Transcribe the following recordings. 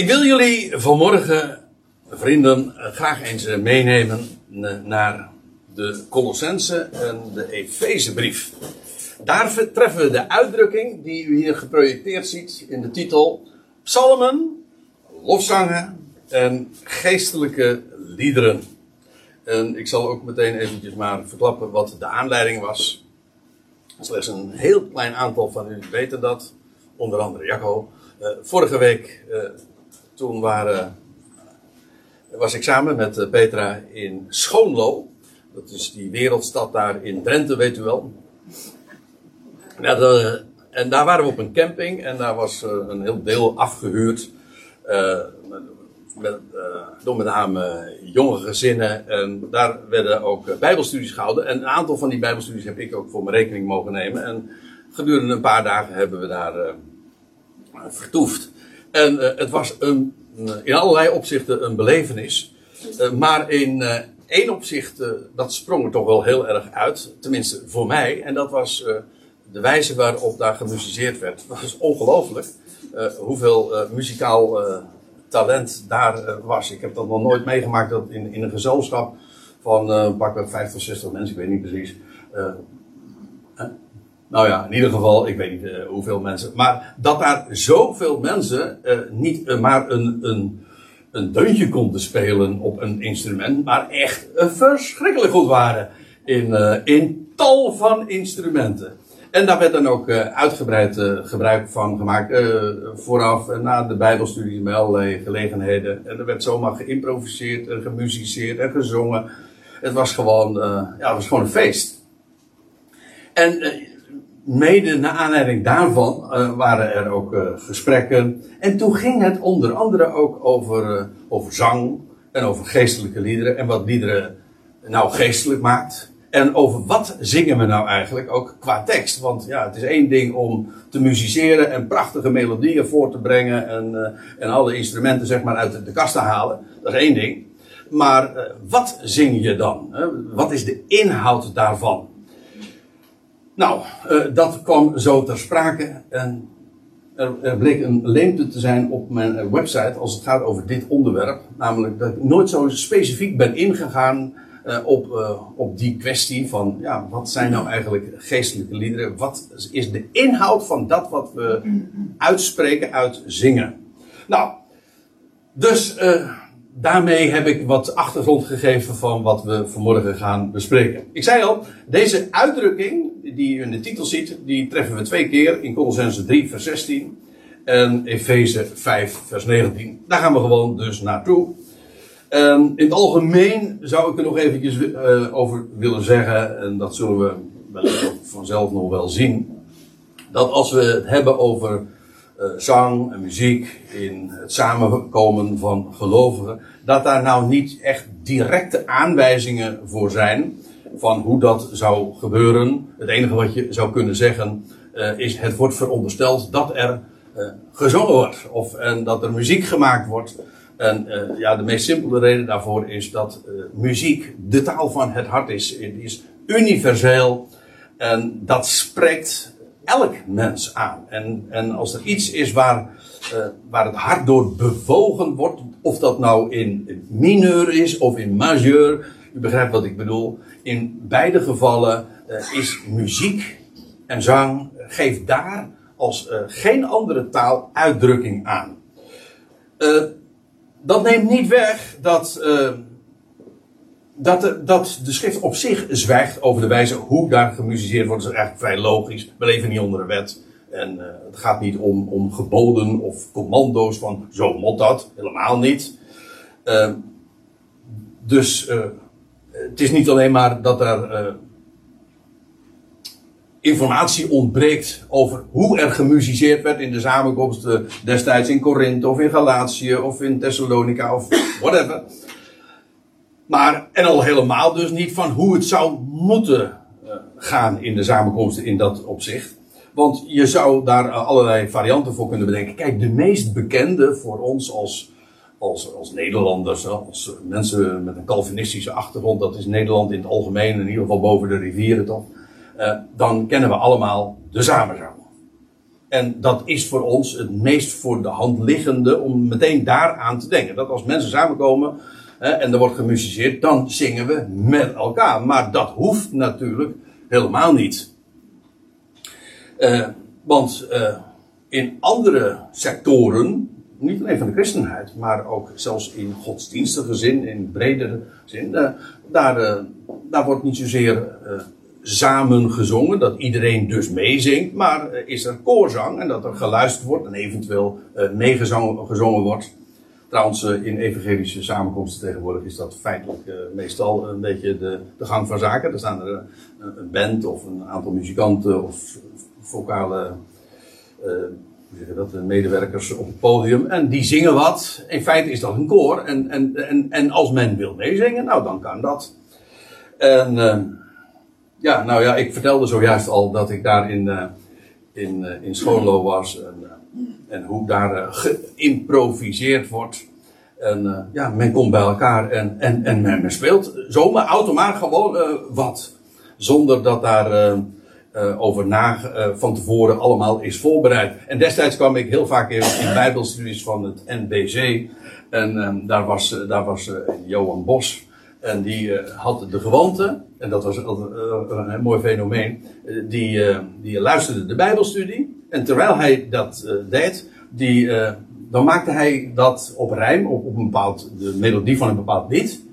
Ik wil jullie vanmorgen, vrienden, graag eens eh, meenemen eh, naar de Colossense en de Efezebrief. Daar treffen we de uitdrukking die u hier geprojecteerd ziet in de titel Psalmen, lofzangen en geestelijke liederen. En ik zal ook meteen eventjes maar verklappen wat de aanleiding was. Slechts een heel klein aantal van u weten dat, onder andere Jacco. Uh, vorige week toen waren, was ik samen met eh, Petra in Schoonlo. Dat is die wereldstad daar in Drenthe, weet u wel. en daar waren we op een camping en daar was eh, een heel deel afgehuurd. Uh, met, door met name jonge gezinnen. En daar werden ook bijbelstudies gehouden. En een aantal van die bijbelstudies heb ik ook voor mijn rekening mogen nemen. En gedurende een paar dagen hebben we daar vertoefd. En uh, het was een, in allerlei opzichten een belevenis. Uh, maar in één opzicht, dat sprong er toch wel heel erg uit. Tenminste voor mij. En dat was de wijze waarop daar gemusiceerd werd. Dat was ongelooflijk. hoeveel muzikaal talent daar was. Ik heb dat nog nooit meegemaakt dat in, in een gezelschap van uh, pakken 50 of 60 mensen, ik weet niet precies. Nou ja, in ieder geval, ik weet niet uh, hoeveel mensen. Maar dat daar zoveel mensen uh, niet uh, maar een, een, een deuntje konden spelen op een instrument, maar echt verschrikkelijk goed waren in, in tal van instrumenten. En daar werd dan ook uitgebreid gebruik van gemaakt. vooraf en na de Bijbelstudies bij allerlei gelegenheden. En er werd zomaar geïmproviseerd en gemusiceerd en gezongen. Het was gewoon, ja, het was gewoon een feest. En mede naar aanleiding daarvan uh, waren er ook uh, gesprekken. En toen ging het onder andere ook over, uh, over zang en over geestelijke liederen. En wat liederen nou geestelijk maakt. En over wat zingen we nou eigenlijk ook qua tekst. Want ja, het is één ding om te musiceren en prachtige melodieën voor te brengen. En, en alle instrumenten zeg maar uit de kast te halen. Dat is één ding. Maar wat zing je dan? Wat is de inhoud daarvan? Nou, uh, dat kwam zo ter sprake en er, bleek een leemte te zijn op mijn eh, website als het gaat over dit onderwerp. Namelijk dat ik nooit zo specifiek ben ingegaan uh, op, op die kwestie van, ja, wat zijn nou eigenlijk geestelijke liederen? Wat is de inhoud van dat wat we uitspreken, uitzingen? Nou, dus daarmee heb ik wat achtergrond gegeven van wat we vanmorgen gaan bespreken. Ik zei al, deze uitdrukking die u in de titel ziet, die treffen we twee keer in Colossense 3 vers 16 en Efeze 5 vers 19. Daar gaan we gewoon dus naartoe. Um, in het algemeen zou ik er nog eventjes uh, over willen zeggen, en dat zullen we vanzelf nog wel zien, dat als we het hebben over uh, zang en muziek in het samenkomen van gelovigen, dat daar nou niet echt directe aanwijzingen voor zijn van hoe dat zou gebeuren. Het enige wat je zou kunnen zeggen uh, is het wordt verondersteld dat er uh, gezongen wordt of en dat er muziek gemaakt wordt. En uh, ja, de meest simpele reden daarvoor is dat muziek de taal van het hart is. Het is universeel en dat spreekt elk mens aan. En, en als er iets is waar, waar het hart door bewogen wordt, of dat nou in mineur is of in majeur, u begrijpt wat ik bedoel. In beide gevallen uh, is muziek en zang, geeft daar als uh, geen andere taal uitdrukking aan. Dat neemt niet weg dat, dat, de, dat de schrift op zich zwijgt over de wijze hoe daar gemusiceerd wordt. Dat is eigenlijk vrij logisch. We leven niet onder de wet. En het gaat niet om, om geboden of commando's van zo moet dat. Helemaal niet. dus het is niet alleen maar dat er uh, informatie ontbreekt over hoe er gemusiceerd werd in de samenkomsten destijds in Korinthe of in Galatië of in Thessalonica of whatever. Maar, en al helemaal dus niet van hoe het zou moeten uh, gaan in de samenkomsten in dat opzicht. Want je zou daar allerlei varianten voor kunnen bedenken. Kijk, de meest bekende voor ons als als, als Nederlanders, als mensen met een Calvinistische achtergrond, dat is Nederland in het algemeen, in ieder geval boven de rivieren toch, uh, dan kennen we allemaal de samenzang. En dat is voor ons het meest voor de hand liggende om meteen daaraan te denken. Dat als mensen samenkomen en er wordt gemusiceerd, dan zingen we met elkaar. Maar dat hoeft natuurlijk helemaal niet. Uh, want in andere sectoren, niet alleen van de christenheid, maar ook zelfs in godsdienstige zin, in bredere zin, uh, daar, daar wordt niet zozeer samen gezongen, dat iedereen dus meezingt, maar is er koorzang en dat er geluisterd wordt en eventueel meegezongen gezongen wordt. Trouwens, in evangelische samenkomsten tegenwoordig is dat feitelijk meestal een beetje de, gang van zaken. Er staan er een band of een aantal muzikanten of vocale zeg je dat, medewerkers op het podium en die zingen wat. In feite is dat een koor en, en, en, en als men wil meezingen, nou dan kan dat. En ja, nou ja, ik vertelde zojuist al dat ik daar in, uh, in, uh, in Schoonlo was. En, uh, en hoe daar geïmproviseerd wordt. En ja, men komt bij elkaar en, en, en men, speelt zomaar automatisch gewoon wat. Zonder dat daar over na van tevoren allemaal is voorbereid. En destijds kwam ik heel vaak in, bijbelstudies van het NBC. En daar was, daar was Johan Bos. En die uh, had de gewoonte, en dat was uh, een mooi fenomeen, uh, die, die luisterde de Bijbelstudie. En terwijl hij dat deed, die, dan maakte hij dat op rijm, op, op een bepaald, de melodie van een bepaald lied.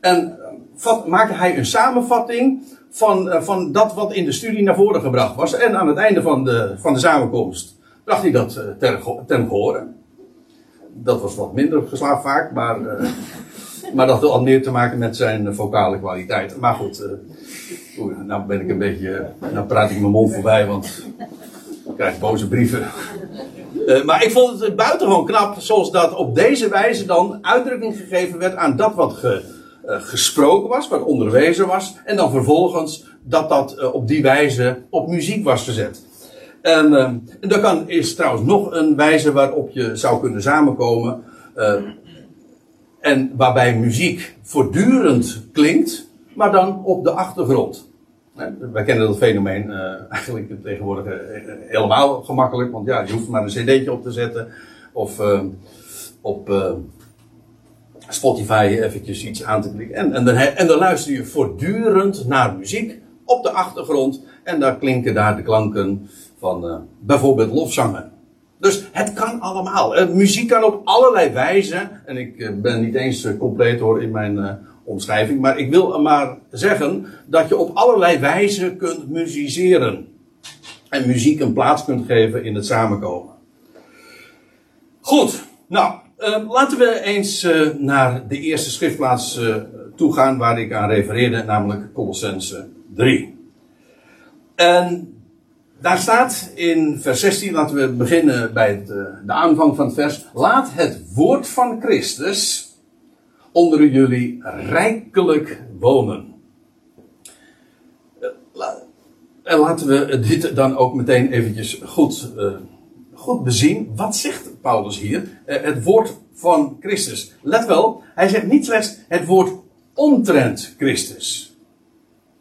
En maakte hij een samenvatting van, van dat wat in de studie naar voren gebracht was. En aan het einde van de, van de samenkomst bracht hij dat ten, ten gehore. Dat was wat minder geslaagd vaak, maar maar dat had meer te maken met zijn vocale kwaliteit. Maar goed, uh, nou ben ik een beetje. Nou praat ik mijn mond voorbij, want ik krijg boze brieven. Maar ik vond het buitengewoon knap, zoals dat op deze wijze dan uitdrukking gegeven werd aan dat wat ge, gesproken was, wat onderwezen was. En dan vervolgens dat dat op die wijze op muziek was gezet. En, en dat kan, is trouwens nog een wijze waarop je zou kunnen samenkomen. En waarbij muziek voortdurend klinkt, maar dan op de achtergrond. Wij kennen dat fenomeen eigenlijk tegenwoordig helemaal gemakkelijk. Want ja, je hoeft maar een cd'tje op te zetten. Of op Spotify eventjes iets aan te klikken. En, en, dan, en dan luister je voortdurend naar muziek op de achtergrond. En daar klinken daar de klanken van bijvoorbeeld lofzangen. Dus het kan allemaal. Muziek kan op allerlei wijzen. En ik uh, ben niet eens uh, compleet hoor in mijn omschrijving. Maar ik wil maar zeggen dat je op allerlei wijzen kunt musiceren. En muziek een plaats kunt geven in het samenkomen. Goed, nou, laten we eens naar de eerste schriftplaats toe gaan waar ik aan refereerde, namelijk Colossense 3. En daar staat in vers 16, laten we beginnen bij eh, de aanvang van het vers. Laat het woord van Christus onder jullie rijkelijk wonen. Eh, en laten we dit dan ook meteen eventjes goed, goed bezien. Wat zegt Paulus hier? het woord van Christus. Let wel, hij zegt niet slechts het woord omtrent Christus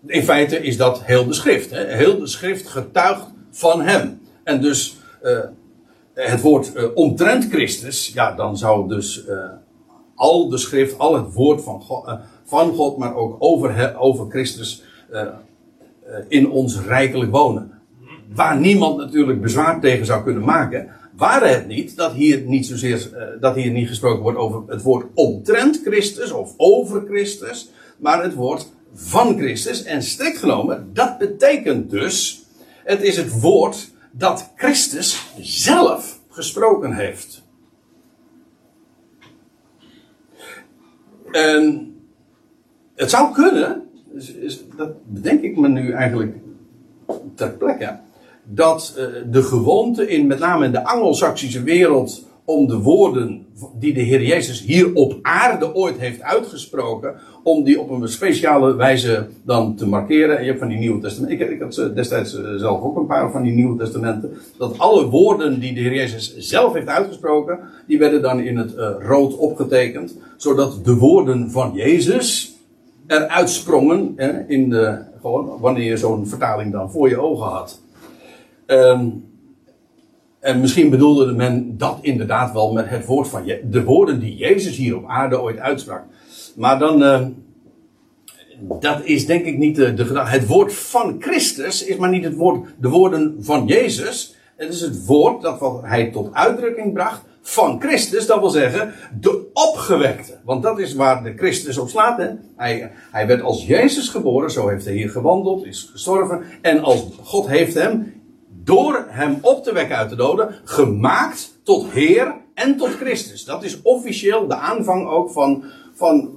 in feite is dat heel de schrift. Hè? Heel de schrift getuigt van hem. En dus uh, het woord uh, omtrent Christus, ja, dan zou dus uh, al de schrift, al het woord van God, van God maar ook over, over Christus in ons rijkelijk wonen. Waar niemand natuurlijk bezwaar tegen zou kunnen maken, waren het niet dat hier niet zozeer dat hier niet gesproken wordt over het woord omtrent Christus of over Christus, maar het woord van Christus. En strikt genomen, dat betekent dus, het is het woord dat Christus zelf gesproken heeft. En het zou kunnen, dat bedenk ik me nu eigenlijk ter plekke, dat uh, de gewoonte in met name in de Anglo-Saxische wereld om de woorden die de Heer Jezus hier op aarde ooit heeft uitgesproken, om die op een speciale wijze dan te markeren. En je hebt van die Nieuwe Testamenten, ik, ik had eh, destijds eh, zelf ook een paar van die Nieuwe Testamenten, dat alle woorden die de Heer Jezus zelf heeft uitgesproken, die werden dan in het rood opgetekend, zodat de woorden van Jezus eruit sprongen, in de, gewoon wanneer je zo'n vertaling dan voor je ogen had. Um, En misschien bedoelde men dat inderdaad wel met het woord van Je de woorden die Jezus hier op aarde ooit uitsprak. Maar dan, uh, dat is denk ik niet de, de gedachte. Het woord van Christus is maar niet het woord, de woorden van Jezus. Het is het woord dat wat hij tot uitdrukking bracht van Christus. Dat wil zeggen, de opgewekte. Want dat is waar de Christus op slaat. Hè? Hij, hij werd als Jezus geboren, zo heeft hij hier gewandeld, is gestorven. En als God heeft hem, door hem op te wekken uit de doden, gemaakt tot Heer en tot Christus. Dat is officieel de aanvang ook van, van,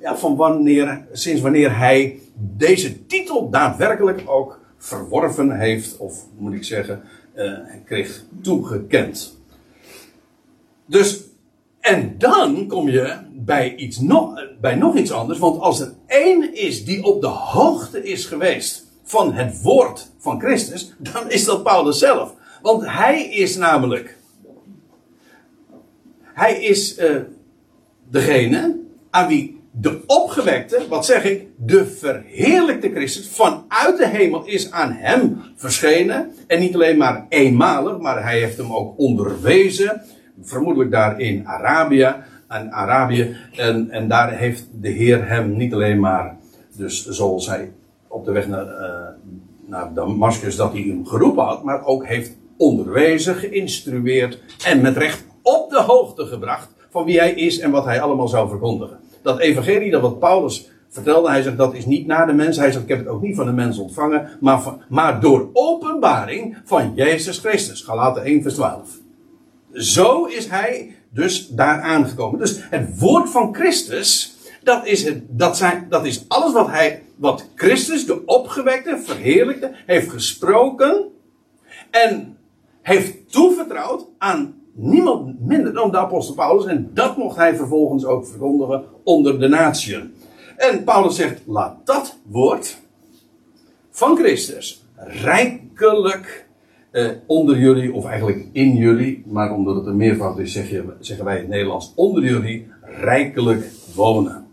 ja, van wanneer, sinds wanneer hij deze titel daadwerkelijk ook verworven heeft, of moet ik zeggen, uh, kreeg toegekend. Dus, en dan kom je bij, iets nog, bij nog iets anders. Want als er één is die op de hoogte is geweest van het woord van Christus, dan is dat Paulus zelf. Want hij is namelijk. Hij is uh, degene aan wie de opgewekte, wat zeg ik, de verheerlijkte Christus vanuit de hemel is aan hem verschenen. En niet alleen maar eenmalig, maar hij heeft hem ook onderwezen vermoedelijk daar in Arabië. En, Arabië en, en daar heeft de Heer hem niet alleen maar, dus zoals hij op de weg naar, uh, naar Damascus, dat hij hem geroepen had, maar ook heeft onderwezen, geïnstrueerd en met recht op de hoogte gebracht van wie hij is en wat hij allemaal zou verkondigen. Dat evangelie, dat wat Paulus vertelde, hij zegt dat is niet naar de mens, hij zegt ik heb het ook niet van de mens ontvangen, maar, van, maar door openbaring van Jezus Christus. Galaten 1 vers 12. Zo is hij dus daar aangekomen. Dus het woord van Christus, dat is, het, dat zijn, dat is alles wat hij, wat Christus, de opgewekte, verheerlijkte, heeft gesproken en heeft toevertrouwd aan niemand minder dan de apostel Paulus. En dat mocht hij vervolgens ook verkondigen onder de natieën. En Paulus zegt, laat dat woord van Christus rijkelijk eh, onder jullie, of eigenlijk in jullie, maar omdat het een meervoud is, zeg je, zeggen wij in het Nederlands, onder jullie rijkelijk wonen.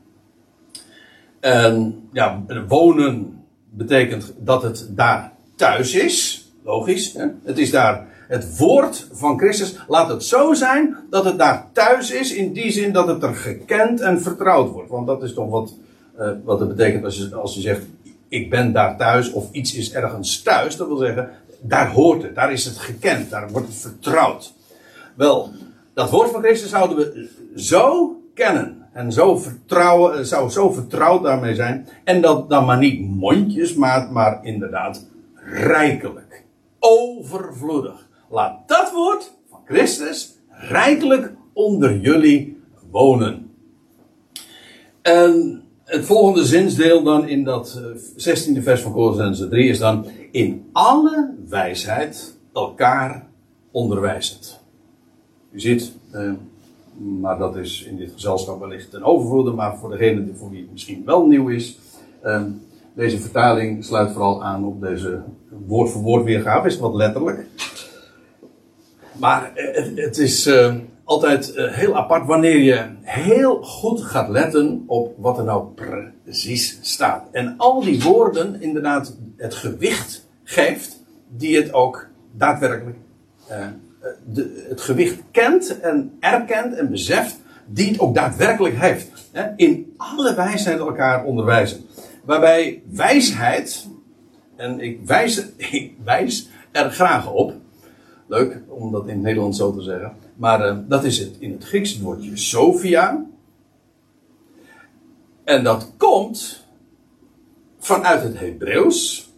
En ja, wonen betekent dat het daar thuis is, logisch. Hè? Het is daar het woord van Christus. Laat het zo zijn dat het daar thuis is, in die zin dat het er gekend en vertrouwd wordt. Want dat is toch wat, uh, wat het betekent als je, als je zegt, ik ben daar thuis of iets is ergens thuis. Dat wil zeggen, daar hoort het, daar is het gekend, daar wordt het vertrouwd. Wel, dat woord van Christus zouden we zo kennen en zo vertrouwen, eh, zou zo vertrouwd daarmee zijn. En dat dan maar niet mondjes, maar, maar inderdaad rijkelijk, overvloedig. Laat dat woord van Christus rijkelijk onder jullie wonen. En het volgende zinsdeel dan in dat 16e eh, vers van Colossense 3 is dan in alle wijsheid elkaar onderwijzend. U ziet, eh, maar dat is in dit gezelschap wellicht een overvloede, maar voor degene voor wie het misschien wel nieuw is, eh, deze vertaling sluit vooral aan op deze woord voor woord weergave, is wat letterlijk. Maar eh, het, is eh, altijd eh, heel apart wanneer je heel goed gaat letten op wat er nou precies staat. En al die woorden inderdaad het gewicht geeft die het ook daadwerkelijk uh, de, het gewicht kent en erkent en beseft die het ook daadwerkelijk heeft. In alle wijsheid elkaar onderwijzen. Waarbij wijsheid, en ik wijs, wijs er graag op, leuk om dat in het Nederlands zo te zeggen, maar uh, dat is het in het Grieks woordje Sophia. En dat komt vanuit het Hebreeuws.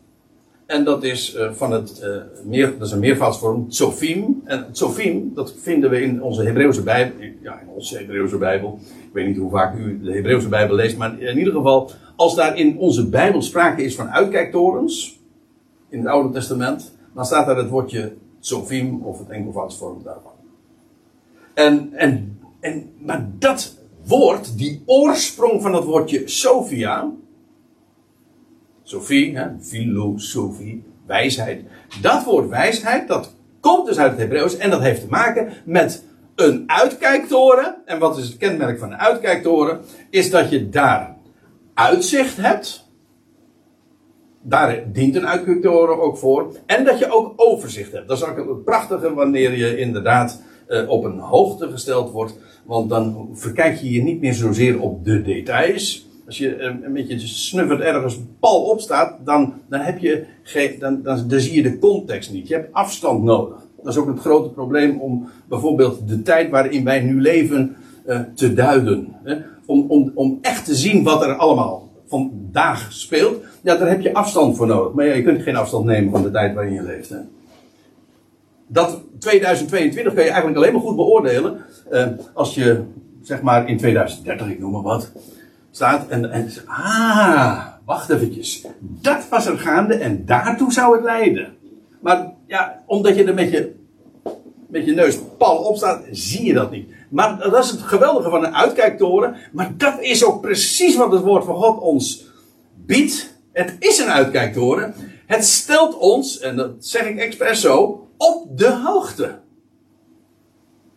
En dat is, uh, van het, uh, meer, dat is een meervoudsvorm, Tsofim. En Tsofim, dat vinden we in onze Hebreeuwse Bijbel. Ja, in onze Hebreeuwse Bijbel. Ik weet niet hoe vaak u de Hebreeuwse Bijbel leest. Maar in ieder geval, als daar in onze Bijbel sprake is van uitkijktorens. In het Oude Testament. Dan staat daar het woordje Tsofim of het enkelvoudsvorm daarvan. En, en, en, maar dat woord, die oorsprong van dat woordje Sophia, Sophie, hè, filosofie, wijsheid. Dat woord wijsheid, dat komt dus uit het Hebreeuws en dat heeft te maken met een uitkijktoren. En wat is het kenmerk van een uitkijktoren? Is dat je daar uitzicht hebt daar dient een uitkijktoren ook voor. En dat je ook overzicht hebt. Dat is ook het prachtige wanneer je inderdaad uh, op een hoogte gesteld wordt. Want dan verkijk je je niet meer zozeer op de details. Als je een beetje snuffert ergens pal op staat, dan, dan, heb je dan, dan, dan zie je de context niet. Je hebt afstand nodig. Dat is ook het grote probleem om bijvoorbeeld de tijd waarin wij nu leven uh, te duiden. Hè? Om, om, om echt te zien wat er allemaal vandaag speelt, ja, daar heb je afstand voor nodig. Maar ja, je kunt geen afstand nemen van de tijd waarin je leeft. Hè? Dat 2022 kun je eigenlijk alleen maar goed beoordelen uh, als je, zeg maar, in 2030, ik noem maar wat, staat en, en ah, wacht eventjes. Dat was er gaande en daartoe zou het leiden. Maar ja, omdat je er met je, met je neus pal op staat, zie je dat niet. Maar dat is het geweldige van een uitkijktoren. Maar dat is ook precies wat het woord van God ons biedt. Het is een uitkijktoren. Het stelt ons, en dat zeg ik expres zo, op de hoogte.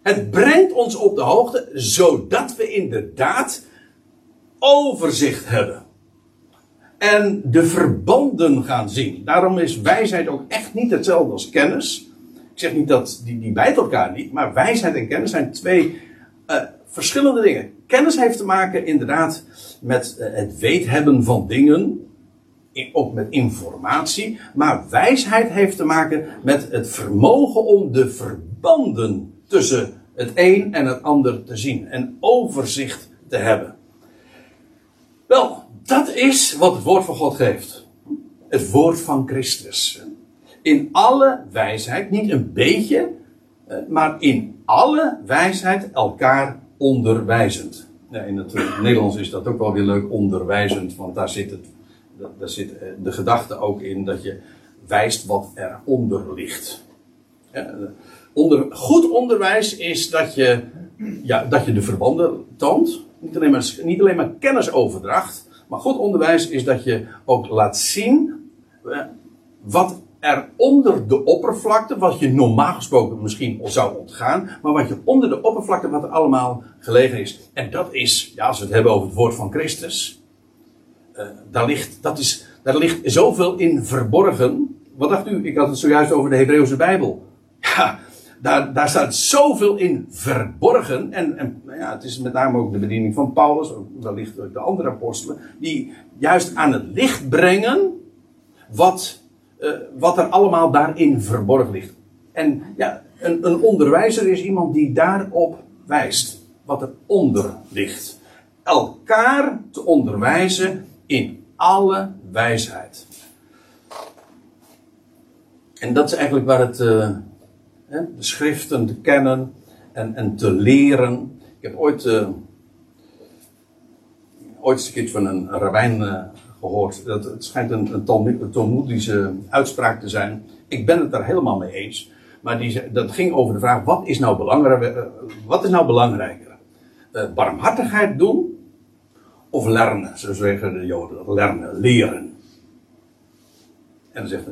Het brengt ons op de hoogte, zodat we inderdaad overzicht hebben. En de verbanden gaan zien. Daarom is wijsheid ook echt niet hetzelfde als kennis. Ik zeg niet dat die, die bijt elkaar niet, maar wijsheid en kennis zijn twee uh, verschillende dingen. Kennis heeft te maken inderdaad met uh, het weten van dingen, ook met informatie, maar wijsheid heeft te maken met het vermogen om de verbanden tussen het een en het ander te zien en overzicht te hebben. Wel, dat is wat het woord van God geeft. Het woord van Christus. In alle wijsheid, niet een beetje, eh, maar in alle wijsheid elkaar onderwijzend. in het Nederlands is dat ook wel weer leuk, onderwijzend, want daar zit, het, daar zit eh, de gedachte ook in dat je wijst wat eronder ligt. onder, goed onderwijs is dat je, ja, dat je de verbanden toont. Niet alleen, maar, kennisoverdracht, maar goed onderwijs is dat je ook laat zien eh, wat er onder de oppervlakte, wat je normaal gesproken misschien zou ontgaan, maar wat je onder de oppervlakte, wat er allemaal gelegen is. En dat is, ja, als we het hebben over het woord van Christus, uh, daar, ligt, dat is, daar ligt zoveel in verborgen. Wat dacht u? Ik had het zojuist over de Hebreeuwse Bijbel. Ja, daar, staat zoveel in verborgen. En, en nou ja, het is met name ook de bediening van Paulus, ook wellicht ook de andere apostelen, die juist aan het licht brengen wat uh, wat er allemaal daarin verborgen ligt. En ja, een, een onderwijzer is iemand die daarop wijst. Wat er onder ligt. Elkaar te onderwijzen in alle wijsheid. En dat is eigenlijk waar het. Uh, de schriften te kennen en, en te leren. Ik heb ooit. Uh, ooit een keertje van een rabbijn gehoord. Dat, het schijnt een, een Talmoedische uitspraak te zijn. Ik ben het daar helemaal mee eens. Maar die, dat ging over de vraag: wat is nou, eh, wat is nou belangrijker? Barmhartigheid doen of lernen? Zo zeggen de Joden. Lernen, leren. En dan zegt,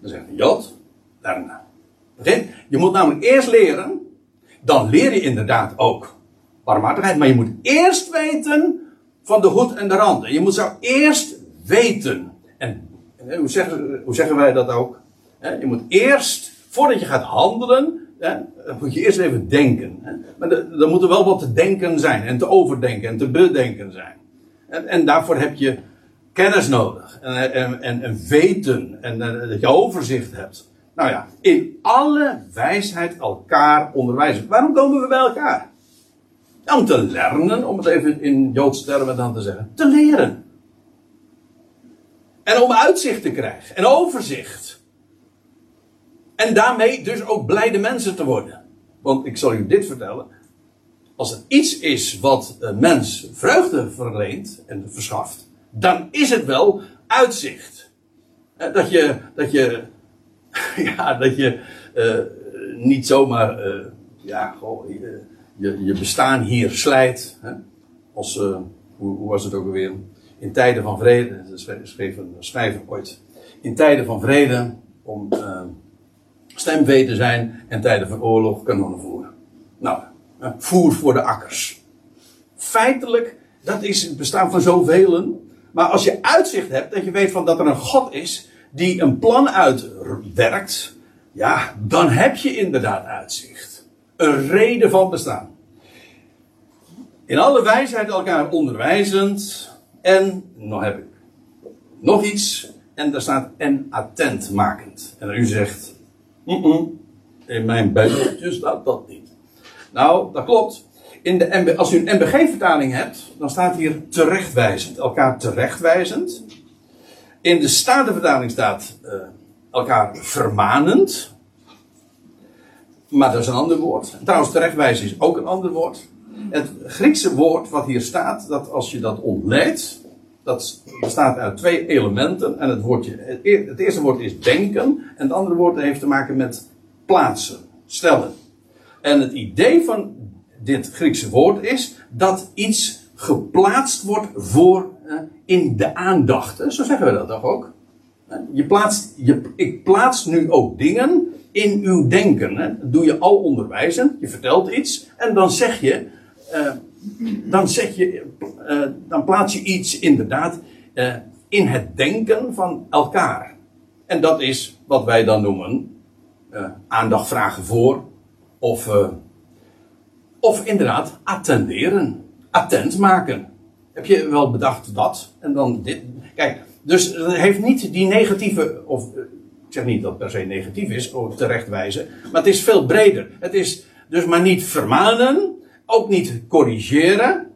dan zegt de Jood: Je moet namelijk eerst leren. Dan leer je inderdaad ook barmhartigheid. Maar je moet eerst weten van de hoed en de randen. Je moet zo eerst weten. En, hoe, zeggen, hoe zeggen wij dat ook? Je moet eerst, voordat je gaat handelen, moet je eerst even denken. Maar er moet er wel wat te denken zijn, en te overdenken en te bedenken zijn. En, daarvoor heb je kennis nodig, en, en, en, en weten, en, en dat je overzicht hebt. Nou ja, in alle wijsheid elkaar onderwijzen. Waarom komen we bij elkaar? om te leren, om het even in Joodse termen dan te zeggen. Te leren. En om uitzicht te krijgen. En overzicht. En daarmee dus ook blijde mensen te worden. Want ik zal u dit vertellen. Als er iets is wat een mens vreugde verleent en verschaft. Dan is het wel uitzicht. Dat je, dat je, ja, dat je uh, niet zomaar, uh, ja, je, je, bestaan hier slijt. Hè? Als, uh, hoe, hoe was het ook alweer? in tijden van vrede, schreef een schrijver ooit, in tijden van vrede om stemvee te zijn en tijden van oorlog kanonnen voeren. Nou, voer voor de akkers. Feitelijk, dat is het bestaan van zoveel. Maar als je uitzicht hebt, dat je weet van dat er een God is die een plan uitwerkt, ja, dan heb je inderdaad uitzicht. Een reden van bestaan. In alle wijsheid elkaar onderwijzend en, nog heb ik nog iets, en daar staat en attent makend. En u zegt, in mijn bijbeltje staat dat niet. Nou, dat klopt. In de als u een MBG-vertaling hebt, dan staat hier terechtwijzend. Elkaar terechtwijzend. In de Statenvertaling staat uh, elkaar vermanend. Maar dat is een ander woord. Trouwens, terechtwijzen is ook een ander woord. Het Griekse woord wat hier staat, dat als je dat ontleedt, dat bestaat uit twee elementen. En het, woordje, het eerste woord is denken. En het andere woord heeft te maken met plaatsen, stellen. En het idee van dit Griekse woord is dat iets geplaatst wordt voor in de aandacht. Zo zeggen we dat toch ook? Je plaatst, je, ik plaats nu ook dingen in uw denken. Hè? Dat doe je al onderwijzend. Je vertelt iets en dan zeg je, uh, dan zeg je, uh, dan plaats je iets inderdaad in het denken van elkaar. En dat is wat wij dan noemen aandacht vragen voor of of inderdaad, attenderen. Attent maken. Heb je wel bedacht dat? En dan dit. Kijk, dus het heeft niet die negatieve, of ik zeg niet dat het per se negatief is, of terechtwijzen, maar het is veel breder. Het is dus maar niet vermanen, ook niet corrigeren,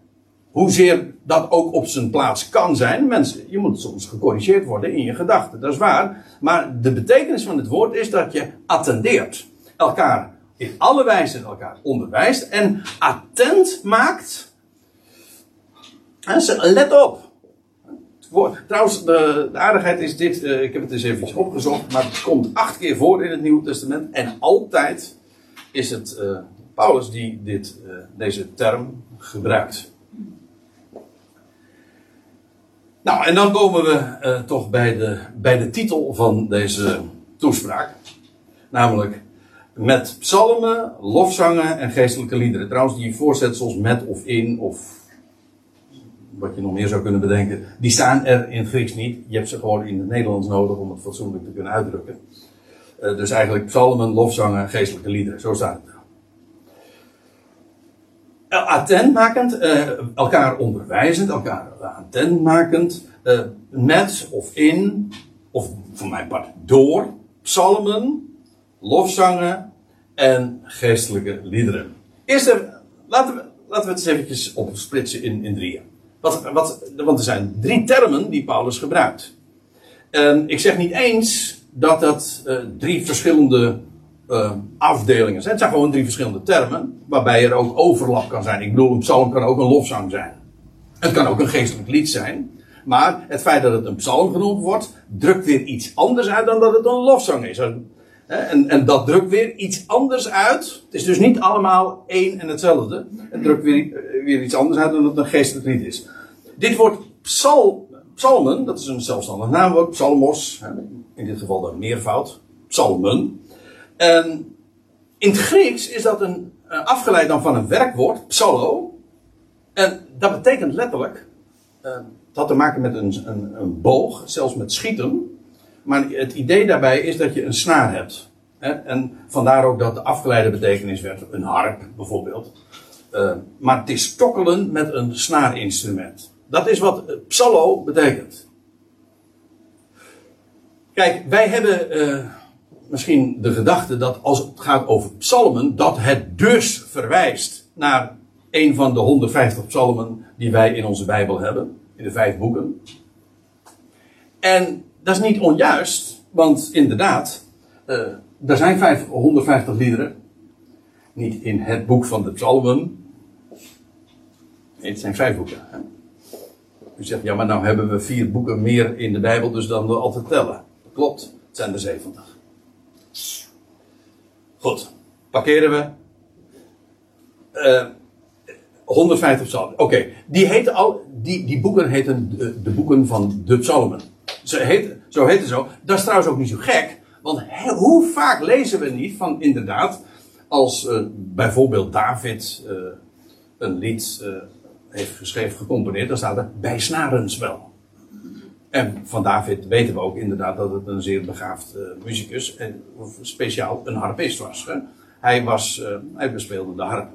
hoezeer dat ook op zijn plaats kan zijn. Mensen, je moet soms gecorrigeerd worden in je gedachten, dat is waar. Maar de betekenis van het woord is dat je attendeert. Elkaar in alle wijze elkaar onderwijst en attent maakt. Let op. Trouwens, de, aardigheid is dit, uh, ik heb het eens even opgezocht, maar het komt acht keer voor in het Nieuwe Testament en altijd is het uh, Paulus die dit, uh, deze term gebruikt. Nou, en dan komen we toch bij de, bij de titel van deze toespraak, namelijk met psalmen, lofzangen en geestelijke liederen. Trouwens, die voorzetsels met of in of wat je nog meer zou kunnen bedenken, die staan er in Grieks niet. Je hebt ze gewoon in het Nederlands nodig om het fatsoenlijk te kunnen uitdrukken. Uh, dus eigenlijk psalmen, lofzangen, geestelijke liederen. Zo staat het er. Eh, uh, elkaar onderwijzend, elkaar attentmakend, met of in, of voor mijn part door, psalmen, lofzangen en geestelijke liederen. Eerst laten we, laten we het eens eventjes opsplitsen in, in drieën. Wat, wat, want er zijn drie termen die Paulus gebruikt. En ik zeg niet eens dat dat uh, drie verschillende uh, afdelingen zijn. Het zijn gewoon drie verschillende termen, waarbij er ook overlap kan zijn. Ik bedoel, een psalm kan ook een lofzang zijn. Het kan ook een geestelijk lied zijn. Maar het feit dat het een psalm genoemd wordt, drukt weer iets anders uit dan dat het een lofzang is. En, en dat drukt weer iets anders uit. Het is dus niet allemaal één en hetzelfde. Het drukt weer, eh, weer iets anders uit dan dat het een geestelijk lied is. Dit woord psal, psalmen, dat is een zelfstandig naamwoord, psalmos, in dit geval de meervoud, psalmen. En in het Grieks is dat een, afgeleid dan van een werkwoord, psallo. En dat betekent letterlijk, uh, het had te maken met een, een, een boog, zelfs met schieten. Maar het idee daarbij is dat je een snaar hebt. Hè? En vandaar ook dat de afgeleide betekenis werd een harp bijvoorbeeld. Uh, maar het is tokkelen met een snaarinstrument. Dat is wat psallo betekent. Kijk, wij hebben uh, misschien de gedachte dat als het gaat over psalmen, dat het dus verwijst naar een van de 150 psalmen die wij in onze Bijbel hebben, in de vijf boeken. En dat is niet onjuist, want inderdaad, uh, er zijn 550 liederen. Niet in het boek van de psalmen. Nee, het zijn vijf boeken. Hè? U zegt, ja, maar nou hebben we vier boeken meer in de Bijbel, dus dan we altijd tellen. Klopt, het zijn er 70. Goed, parkeren we. Uh, 150 psalmen. Oké, die, heten al, die, die boeken heten de, de boeken van de psalmen. Ze heet, zo heet het zo. Dat is trouwens ook niet zo gek. Want hoe vaak lezen we niet van inderdaad, als uh, bijvoorbeeld David uh, een lied uh, heeft geschreven, gecomponeerd, dan staat er bij snarens wel. En van David weten we ook inderdaad dat het een zeer begaafd muzikus en speciaal een harpist was. Hè? Hij, was hij bespeelde de harp.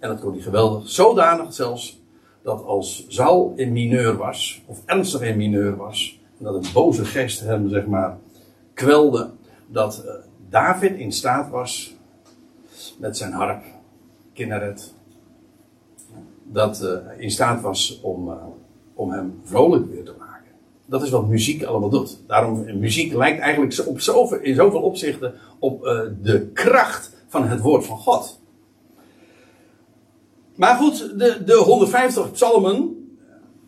En dat kon hij geweldig. Zodanig zelfs dat als Saul in mineur was, of ernstig in mineur was, dat een boze geest hem zeg maar kwelde, dat uh, David in staat was met zijn harp, Kinneret, dat uh, in staat was om, uh, om hem vrolijk weer te maken. Dat is wat muziek allemaal doet. Daarom, muziek lijkt eigenlijk op zoveel, in zoveel opzichten op de kracht van het woord van God. Maar goed, de, de 150 psalmen,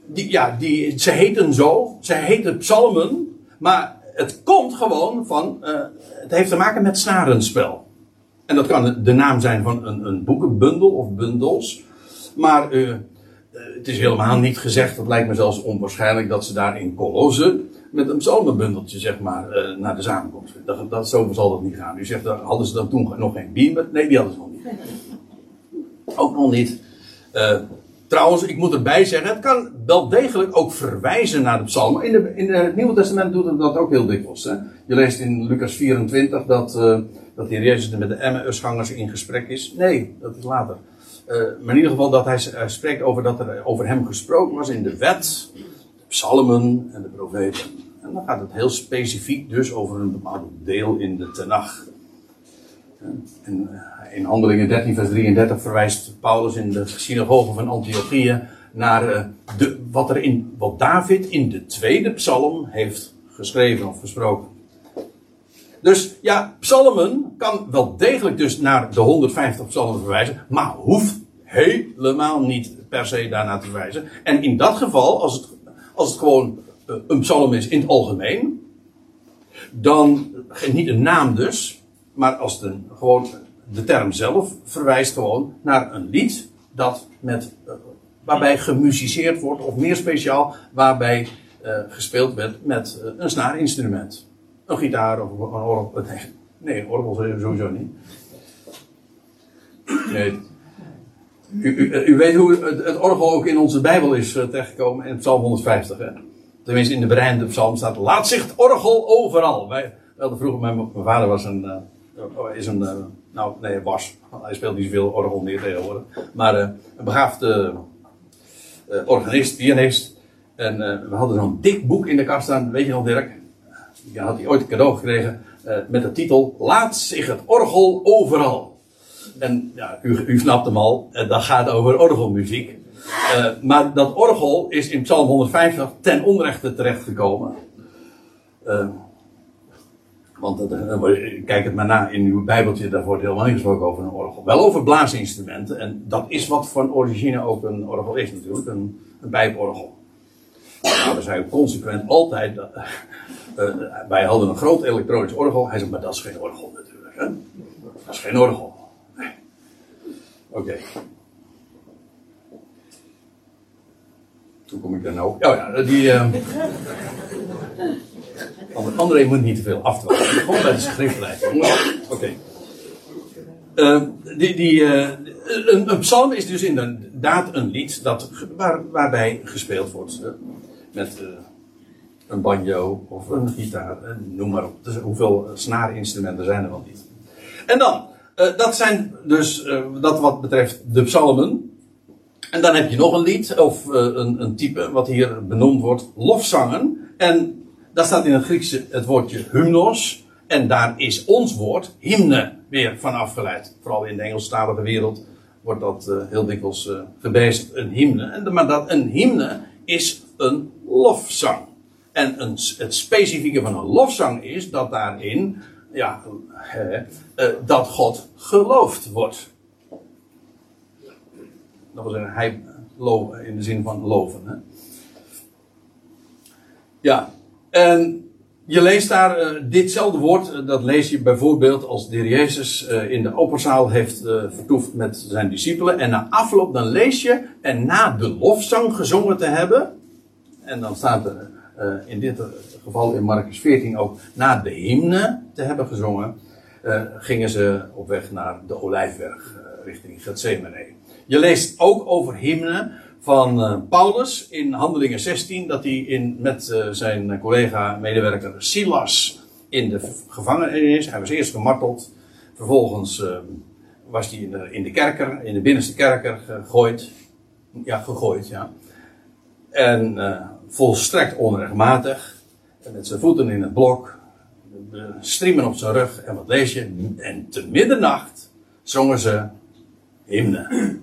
die, ja, die, ze heten zo, ze heten psalmen, maar het komt gewoon van, het heeft te maken met snarenspel. En dat kan de naam zijn van een, een boekenbundel of bundels. Maar uh, het is helemaal niet gezegd, dat lijkt me zelfs onwaarschijnlijk, dat ze daar in Colosse met een psalmenbundeltje, zeg maar, uh, naar de samenkomst. Dat, dat, zo zal dat niet gaan. U zegt, hadden ze dan toen nog geen beamer? Nee, die hadden ze nog niet. Ook nog niet. Trouwens, ik moet erbij zeggen, het kan wel degelijk ook verwijzen naar de psalmen. In, de, in het Nieuwe Testament doet het dat ook heel dikwijls. Hè? Je leest in Lucas 24 dat, uh, dat de Jezus met de Emmausgangers in gesprek is. Nee, dat is later. Uh, maar in ieder geval dat hij uh, spreekt over dat er over hem gesproken was in de wet, de psalmen en de profeten. En dan gaat het heel specifiek dus over een bepaald deel in de Tenach. En in Handelingen 13 vers 33 verwijst Paulus in de synagoge van Antiochië naar de, wat, er in, wat David in de tweede psalm heeft geschreven of gesproken. Dus ja, psalmen kan wel degelijk dus naar de 150 psalmen verwijzen, maar hoeft helemaal niet per se daarnaar te verwijzen. En in dat geval, als het, als het gewoon eh, een psalm is in het algemeen, dan, niet een naam dus, maar als het een, gewoon de term zelf verwijst gewoon naar een lied dat met, uh, waarbij gemusiceerd wordt, of meer speciaal, waarbij uh, gespeeld werd met uh, een snaarinstrument. Een gitaar of een orgel. Nee, een orgel sowieso niet. Nee. U, weet hoe het, orgel ook in onze Bijbel is terechtgekomen in Psalm 150. Hè? Tenminste, in de bereinde psalm staat: Laat zich orgel overal. Wij vroeger, mijn, mijn vader was een. Is een. Uh, nou, nee, was. Hij speelt niet zoveel orgel meer tegenwoordig. Maar een begaafde organist, pianist. En we hadden zo'n dik boek in de kast staan, weet je nog, Dirk? Die had hij ooit een cadeau gekregen uh, met de titel Laat zich het orgel overal. En ja, u, u snapt hem al, uh, dat gaat over orgelmuziek. Uh, maar dat orgel is in Psalm 150 ten onrechte terechtgekomen. Want kijk het maar na in uw Bijbeltje, daar wordt helemaal niet gesproken over een orgel. Wel over blaasinstrumenten, en dat is wat van origine ook een orgel is natuurlijk, een, een pijporgel. Nou, we consequent altijd. Uh, wij hadden een groot elektronisch orgel. Hij zei, maar dat is geen orgel natuurlijk. Hè? Dat is geen orgel. Nee. Oké. Hoe kom ik daar nou? Oh ja, die. Uh... André moet niet te veel afdwalen. Gewoon bij de schriftlijst. Oké. Uh, die, die, uh, een, psalm is dus inderdaad een lied dat, waar, waarbij gespeeld wordt. Met een banjo of een gitaar, noem maar op. Dus hoeveel snaarinstrumenten zijn er wel niet. En dan, dat zijn dus dat wat betreft de psalmen. En dan heb je nog een lied, of een, een type, wat hier benoemd wordt, lofzangen. En daar staat in het Griekse het woordje hymnos. En daar is ons woord, hymne, weer van afgeleid. Vooral in de Engelstalige wereld wordt dat uh, heel dikwijls uh, een hymne. En, maar dat, een hymne is een lofzang. En een, het specifieke van een lofzang is dat daarin, ja, dat God geloofd wordt. Dat wil zeggen, hij in de zin van loven. Hè? Ja, en je leest daar uh, ditzelfde woord, uh, dat lees je bijvoorbeeld als de Jezus uh, in de opperzaal heeft vertoefd met zijn discipelen. En na afloop dan lees je, en na de lofzang gezongen te hebben, en dan staat er in dit geval in Marcus 14 ook, na de hymne te hebben gezongen, gingen ze op weg naar de Olijfberg richting Gethsemane. Je leest ook over hymne van Paulus in Handelingen 16, dat hij in, met zijn collega-medewerker Silas in de gevangenis is. Hij was eerst gemarteld, vervolgens was hij in de, in de kerker, in de binnenste kerker gegooid. Ja, gegooid, ja. En volstrekt onrechtmatig. Met zijn voeten in het blok. Striemen op zijn rug. En wat lees je? En te middernacht zongen ze hymnen.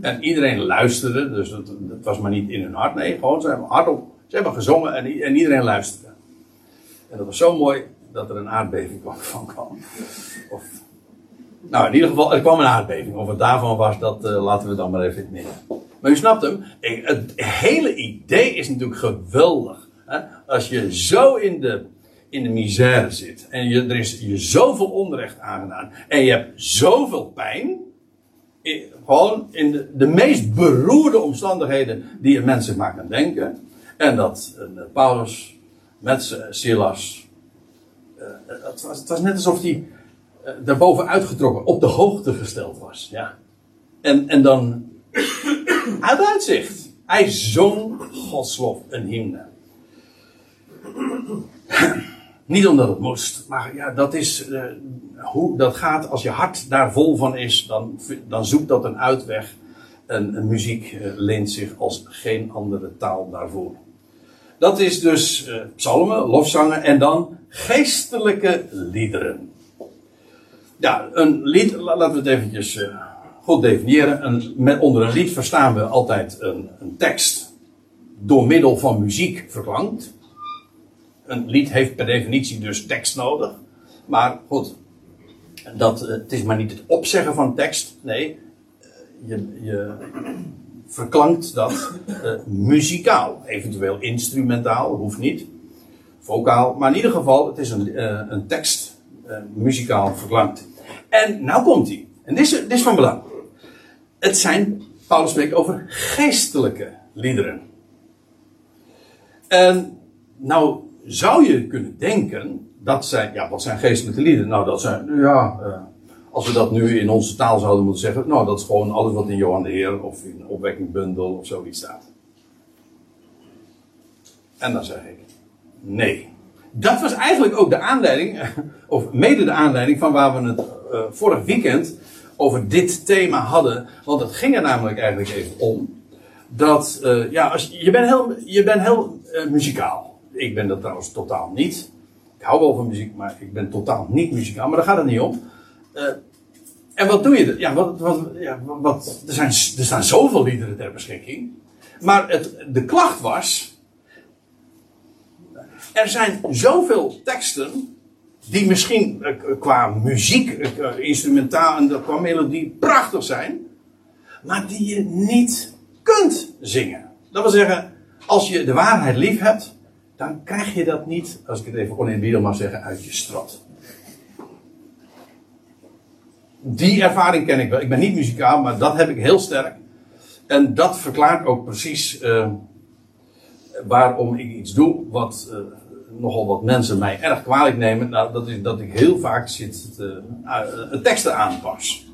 En iedereen luisterde. Dus het, was maar niet in hun hart. Nee, gewoon ze hebben hardop. Ze hebben gezongen en, en iedereen luisterde. En dat was zo mooi dat er een aardbeving kwam, van kwam. Of, nou, in ieder geval, er kwam een aardbeving. Of het daarvan was, dat uh, laten we dan maar even midden. Maar u snapt hem. Het hele idee is natuurlijk geweldig. Hè? Als je zo in de, in de misère zit. En je, er is je zoveel onrecht aangedaan. En je hebt zoveel pijn. Gewoon in de, meest beroerde omstandigheden die een mens zich maar kan denken. En dat uh, Paulus met Silas. Uh, het, was, het was net alsof hij uh, daarboven uitgetrokken, op de hoogte gesteld was. Ja. En, en dan uit uitzicht. Hij zong Gods lof, een hymne. Niet omdat het moest, maar ja, dat is uh, hoe dat gaat. Als je hart daar vol van is, dan, dan zoekt dat een uitweg. En, muziek uh, leent zich als geen andere taal daarvoor. Dat is dus uh, psalmen, lofzangen en dan geestelijke liederen. Ja, een lied, laten we het eventjes goed definiëren. Een, met, onder een lied verstaan we altijd een, een tekst door middel van muziek verklankt. Een lied heeft per definitie dus tekst nodig. Maar goed, dat, eh, het is maar niet het opzeggen van tekst. Nee, eh, je, je verklankt dat uh, muzikaal. Eventueel instrumentaal, hoeft niet. Vocaal. Maar in ieder geval, het is een, een tekst muzikaal verklankt. En nou komt hij. En dit is, dit is van belang. Het zijn, Paulus spreekt over geestelijke liederen. En nou zou je kunnen denken, dat zijn, ja, wat zijn geestelijke liederen? Nou, dat zijn, ja, uh, als we dat nu in onze taal zouden moeten zeggen, nou, dat is gewoon alles wat in Johan de Heer of in Opwekking Bundel of zoiets staat. En dan zeg ik, nee. Dat was eigenlijk ook de aanleiding, of mede de aanleiding van waar we het uh, vorig weekend over dit thema hadden. Want het ging er namelijk eigenlijk even om. Dat, uh, ja, als, je bent heel, je bent heel muzikaal. Ik ben dat trouwens totaal niet. Ik hou wel van muziek, maar ik ben totaal niet muzikaal. Maar daar gaat het niet om. Uh, en wat doe je? Ja, wat, wat, ja, wat, er, zijn, er staan zoveel liederen ter beschikking. Maar het, de klacht was. Er zijn zoveel teksten die misschien uh, qua muziek, uh, instrumentaal en qua melodie prachtig zijn, maar die je niet kunt zingen. Dat wil zeggen, als je de waarheid lief hebt, dan krijg je dat niet, als ik het even oneerbiedig mag zeggen, uit je strot. Die ervaring ken ik wel. Ik ben niet muzikaal, maar dat heb ik heel sterk. En dat verklaart ook precies uh, waarom ik iets doe wat nogal wat mensen mij erg kwalijk nemen, nou, dat is dat ik heel vaak zit te, uh, teksten aanpas.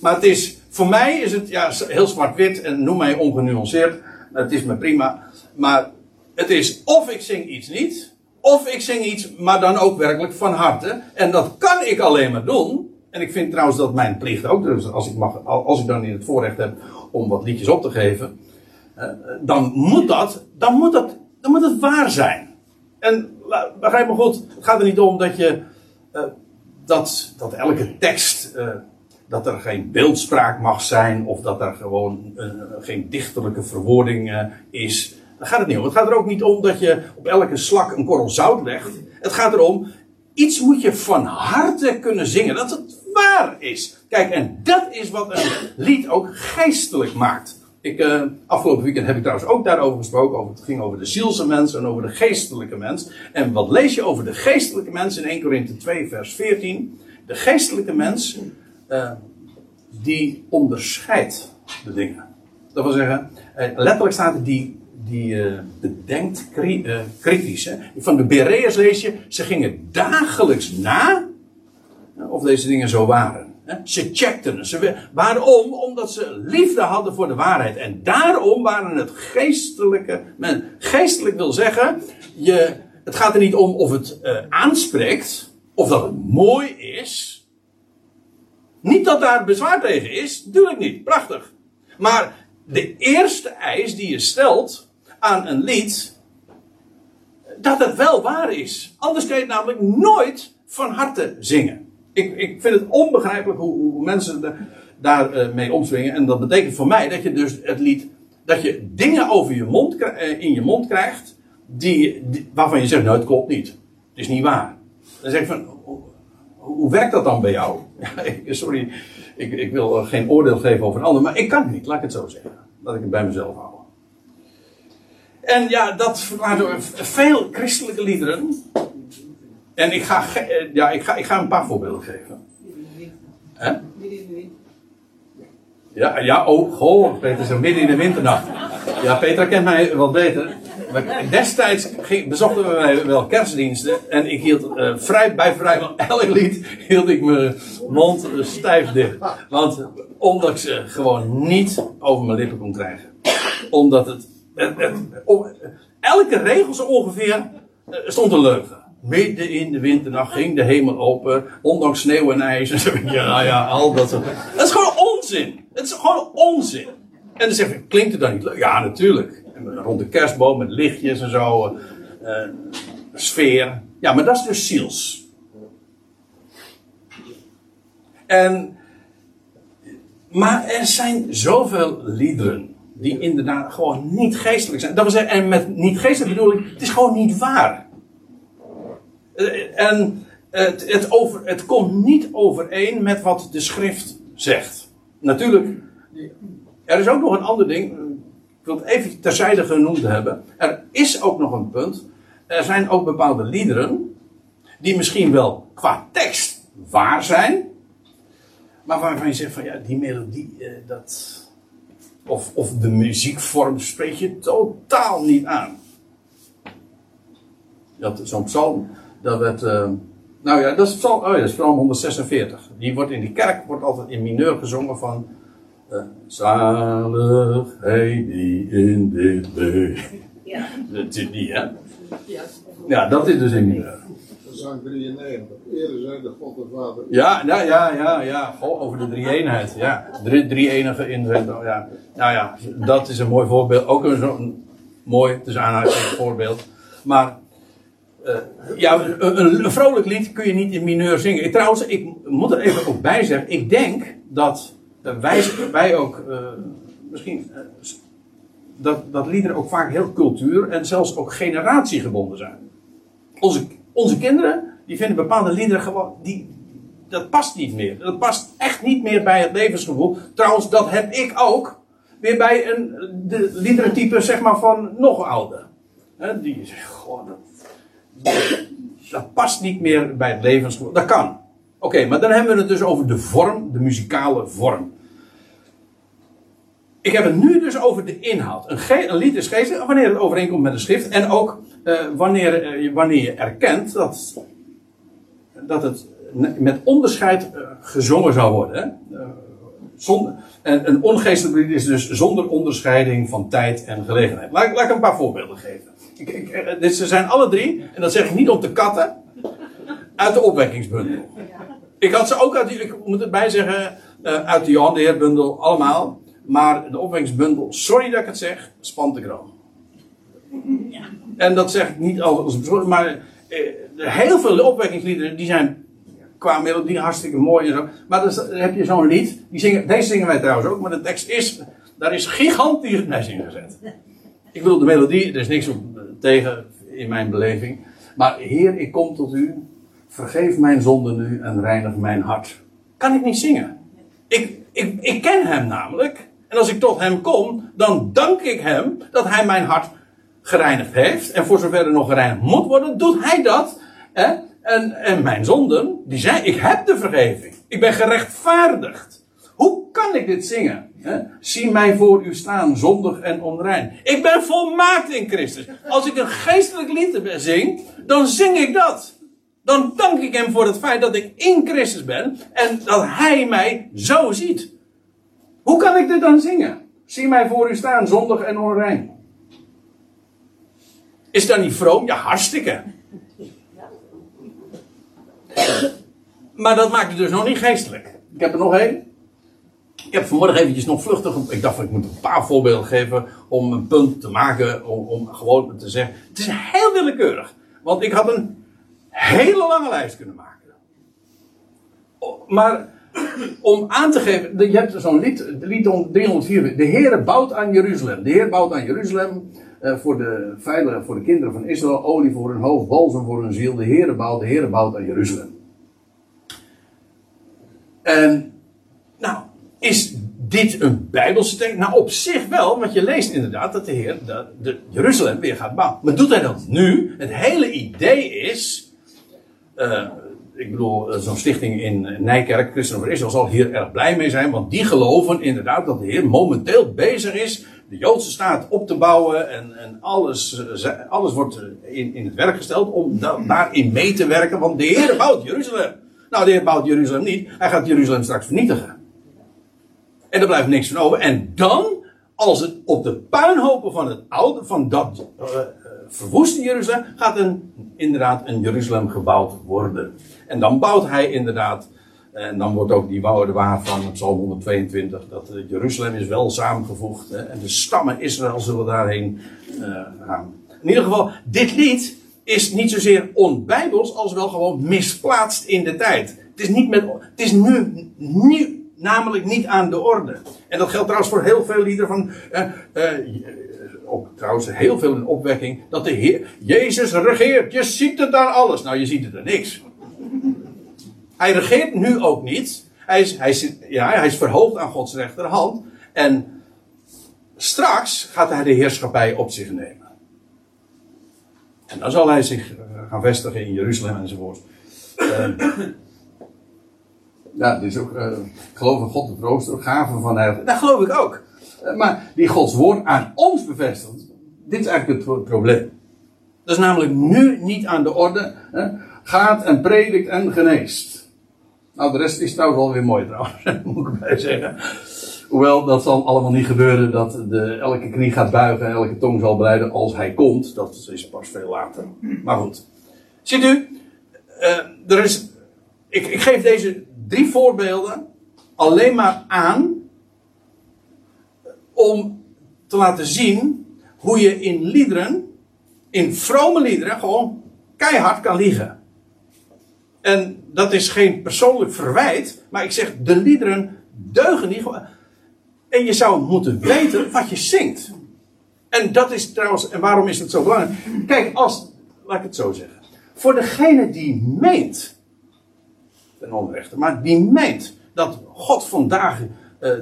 Maar het is, voor mij is het ja, heel zwart-wit en noem mij ongenuanceerd. Het is me prima. Maar het is of ik zing iets niet, of ik zing iets, maar dan ook werkelijk van harte. En dat kan ik alleen maar doen. En ik vind trouwens dat mijn plicht ook, dus als ik, mag, als ik dan in het voorrecht heb om wat liedjes op te geven, dan moet dat, dan moet dat, dan moet het waar zijn. En begrijp me goed, het gaat er niet om dat je. Uh, dat, dat elke tekst. Uh, dat er geen beeldspraak mag zijn. of dat er gewoon uh, geen dichterlijke verwoording is. Daar gaat het niet om. Het gaat er ook niet om dat je op elke slak een korrel zout legt. Het gaat erom. Iets moet je van harte kunnen zingen. Dat het waar is. Kijk, en dat is wat een lied ook geestelijk maakt. Ik, uh, afgelopen weekend heb ik trouwens ook daarover gesproken. Over, het ging over de zielse mens en over de geestelijke mens. En wat lees je over de geestelijke mens in 1 Korinthe 2, vers 14? De geestelijke mens, uh, die onderscheidt de dingen. Dat wil zeggen, uh, letterlijk staat er die, die bedenkt kri kritisch. Hè? Van de Bereërs lees je, ze gingen dagelijks na of deze dingen zo waren. Ze checkten. Ze, waarom? Omdat ze liefde hadden voor de waarheid. En daarom waren het geestelijke men. Geestelijk wil zeggen, je, het gaat er niet om of het uh, aanspreekt, of dat het mooi is. Niet dat daar bezwaar tegen is, natuurlijk niet. Prachtig. Maar de eerste eis die je stelt aan een lied, dat het wel waar is. Anders kun je het namelijk nooit van harte zingen. Ik, ik vind het onbegrijpelijk hoe, hoe mensen daar uh, mee omspringen. En dat betekent voor mij dat je dus het lied, dat je dingen over je mond, uh, in je mond krijgt, die, waarvan je zegt, nou het klopt niet. Het is niet waar. Dan zeg ik van, hoe, werkt dat dan bij jou? Sorry, ik, ik wil geen oordeel geven over een ander, maar ik kan het niet, laat ik het zo zeggen. Dat ik het bij mezelf hou. En ja, dat verklaart door veel christelijke liederen en ik ga, eh, ja, ik ga, ik ga een paar voorbeelden geven. Hè? Ja, ja, oh, goh, Peter zo midden in de winternacht. Ja, Petra kent mij wat beter. Maar destijds bezochten we wel kerstdiensten. En ik hield uh, vrij, bij vrijwel elk lied hield ik mijn mond stijf dicht. Want omdat ik ze gewoon niet over mijn lippen kon krijgen. Omdat het, elke regel zo ongeveer uh, stond een leugen. Midden in de winternacht ging de hemel open, ondanks sneeuw en ijs. En ja, ja, al dat soort. Dat is gewoon onzin. Het is gewoon onzin. En dan zeg ik, klinkt het dan niet leuk? Ja, natuurlijk. En rond de kerstboom met lichtjes en zo. Uh, sfeer. Ja, maar dat is dus ziels. En, maar er zijn zoveel liederen die inderdaad gewoon niet geestelijk zijn. Dat wil zeggen, en met niet geestelijk bedoel ik, het is gewoon niet waar. Eh, en het, het, over, het komt niet overeen met wat de schrift zegt. Natuurlijk, er is ook nog een ander ding. Ik wil het even terzijde genoemd hebben. Er is ook nog een punt. Er zijn ook bepaalde liederen. die misschien wel qua tekst waar zijn. maar waarvan je zegt van ja, die melodie, eh, dat. Of, of de muziekvorm spreekt je totaal niet aan. Dat zo'n psalm dat werd, uh, nou ja, dat is, psalm, oh ja, dat is psalm 146. Die wordt in die kerk wordt altijd in mineur gezongen van. Uh, zalig hij die in dit leeft. Ja. Dat is die, hè? Ja. Ja, dat is dus in mineur. Zang 93. Eerder zijn de God en Vader. Ja, ja, ja, ja, ja. Goh, over de drie-eenheid. Ja, drie, drie enige inzet. Oh, ja. Nou ja, dat is een mooi voorbeeld. Ook een zo'n mooi, aanhalingstekens voorbeeld. Maar uh, ja, een, een, vrolijk lied kun je niet in mineur zingen. Ik, trouwens, ik moet er even ook bij zeggen. Ik denk dat wij, wij ook uh, misschien. Uh, dat, dat liederen ook vaak heel cultuur en zelfs ook generatiegebonden zijn. Onze, onze kinderen, die vinden bepaalde liederen gewoon. Die, dat past niet meer. Dat past echt niet meer bij het levensgevoel. Trouwens, dat heb ik ook. Weer bij een de liederentype, zeg maar, van nog ouder. Die zegt, goh, dat, dat past niet meer bij het levensgevoel. Dat kan. Oké, maar dan hebben we het dus over de vorm, de muzikale vorm. Ik heb het nu dus over de inhoud. Een, lied is geestelijk wanneer het overeenkomt met de schrift. En ook uh, wanneer, uh, wanneer je erkent dat, dat het met onderscheid uh, gezongen zou worden. Zonder, en een ongeestelijk lied is dus zonder onderscheiding van tijd en gelegenheid. Laat, ik een paar voorbeelden geven. Ik, ik, eh, dit, ze zijn alle drie, en dat zeg ik niet om te katten, uit de opwekkingsbundel. Ik had ze ook uit, ik moet zeggen, uit de Johan de Heerbundel, allemaal. Maar de opwekkingsbundel, sorry dat ik het zeg, spant de kroon. Ja. En dat zeg ik niet als een maar eh, heel veel opwekkingsliederen, die zijn qua melodie hartstikke mooi en zo. Maar dan heb je zo'n lied, die zingen, deze zingen wij trouwens ook, maar de tekst is, daar is gigantisch mes in gezet. Ik wil de melodie, er is niks op tegen in mijn beleving. Maar Heer, ik kom tot u. Vergeef mijn zonde nu en reinig mijn hart. Kan ik niet zingen. Ik, ik, ik ken hem namelijk. En als ik tot hem kom, dan dank ik hem dat hij mijn hart gereinigd heeft. En voor zover er nog gereinigd moet worden, doet hij dat. Hè? En, en mijn zonden, die zijn, ik heb de vergeving. Ik ben gerechtvaardigd. Hoe kan ik dit zingen? Zie mij voor u staan, zondig en onrein. Ik ben volmaakt in Christus. Als ik een geestelijk lied zing, dan zing ik dat. Dan dank ik hem voor het feit dat ik in Christus ben en dat hij mij zo ziet. Hoe kan ik dit dan zingen? Zie mij voor u staan, zondig en onrein. Is dat niet vroom? Ja, hartstikke. Maar dat maakt het dus nog niet geestelijk. Ik heb er nog één. Ik heb vanmorgen eventjes nog vluchtig. Ik dacht, ik moet een paar voorbeelden geven om een punt te maken. Om, om gewoon te zeggen. Het is heel willekeurig. Want ik had een hele lange lijst kunnen maken. Maar om aan te geven. Je hebt zo'n lied, lied 304. De Heer bouwt aan Jeruzalem. De Heer bouwt aan Jeruzalem. Uh, voor de veilige, voor de kinderen van Israël. Olie voor hun hoofd, balsem voor hun ziel. De Heer bouwt, de Heer bouwt aan Jeruzalem. En, nou, is dit een Bijbelse tekst? Nou, op zich wel, want je leest inderdaad dat de Heer de, de Jeruzalem weer gaat bouwen. Maar doet hij dat nu? Het hele idee is. Uh, ik bedoel, eh, zo'n stichting in Nijkerk, Christen voor Israël, zal hier erg blij mee zijn. Want die geloven inderdaad dat de Heer momenteel bezig is de Joodse staat op te bouwen. En, en alles, eh, alles wordt in, in het werk gesteld om daarin mee te werken. Want de Heer bouwt Jeruzalem. Nou, de Heer bouwt Jeruzalem niet. Hij gaat Jeruzalem straks vernietigen. En er blijft niks van over. En dan, als het op de puinhopen van het oude, van dat uh, verwoeste Jeruzalem, gaat een, inderdaad een Jeruzalem gebouwd worden. En dan bouwt hij inderdaad, en dan wordt ook die wouden waar van Psalm 122, dat uh, Jeruzalem is wel samengevoegd. Hè, en de stammen Israël zullen daarheen gaan. In ieder geval, dit lied is niet zozeer onbijbels als wel gewoon misplaatst in de tijd. Het is, niet met, het is nu, nu namelijk niet aan de orde. En dat geldt trouwens voor heel veel liederen van, uh, ook trouwens heel veel in opwekking, dat de Heer, Jezus regeert. Je ziet het daar alles. Nou, je ziet het er niks. Hij regeert nu ook niet. Hij is, hij is, ja, hij is verhoogd aan Gods rechterhand. En straks gaat hij de heerschappij op zich nemen. En dan zal hij zich eh, gaan vestigen in Jeruzalem enzovoort. Uh, ja, dit is ook, uh, ik geloof in God de trooster, gaven van heiligheid. Dat geloof ik ook. Uh, maar die Gods woord aan ons bevestigt, dit is eigenlijk het probleem. Dat is namelijk nu niet aan de orde. Hè? Gaat en predikt en geneest. Nou, de rest is trouwens alweer mooi trouwens, moet ik erbij zeggen. Hoewel, dat zal allemaal niet gebeuren dat de, elke knie gaat buigen en elke tong zal breiden als hij komt. Dat is pas veel later. Maar goed. Ziet u, uh, er is, ik, ik geef deze drie voorbeelden alleen maar aan om te laten zien hoe je in liederen, in vrome liederen, gewoon keihard kan liegen. En dat is geen persoonlijk verwijt, maar ik zeg, de liederen deugen niet. En je zou moeten weten wat je zingt. En dat is trouwens, en waarom is het zo belangrijk? Kijk, als, laat ik het zo zeggen. Voor degene die meent, ten onrechte, maar die meent dat God vandaag uh,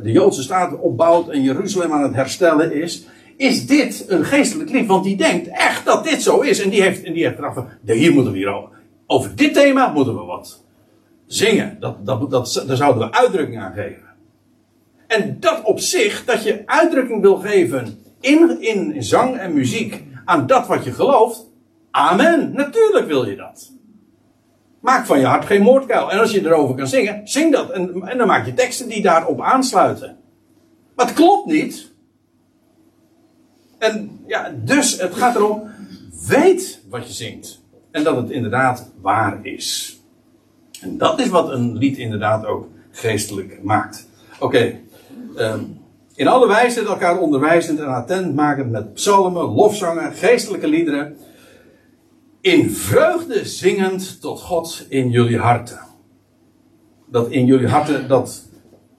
de Joodse staat opbouwt en Jeruzalem aan het herstellen is, is dit een geestelijk lied. Want die denkt echt dat dit zo is. En die heeft, en die heeft gedacht van, hier moeten we hier over. Over dit thema moeten we wat zingen. Dat, dat, dat, daar zouden we uitdrukking aan geven. En dat op zich, dat je uitdrukking wil geven in, in zang en muziek aan dat wat je gelooft. Amen. Natuurlijk wil je dat. Maak van je hart geen moordkuil. En als je erover kan zingen, zing dat. En, en dan maak je teksten die daarop aansluiten. Maar het klopt niet. En ja, dus het gaat erom, weet wat je zingt. En dat het inderdaad waar is. En dat is wat een lied inderdaad ook geestelijk maakt. Oké, Um, in alle wijze elkaar onderwijzend en attent makend met psalmen, lofzangen, geestelijke liederen. In vreugde zingend tot God in jullie harten. Dat in jullie harten, dat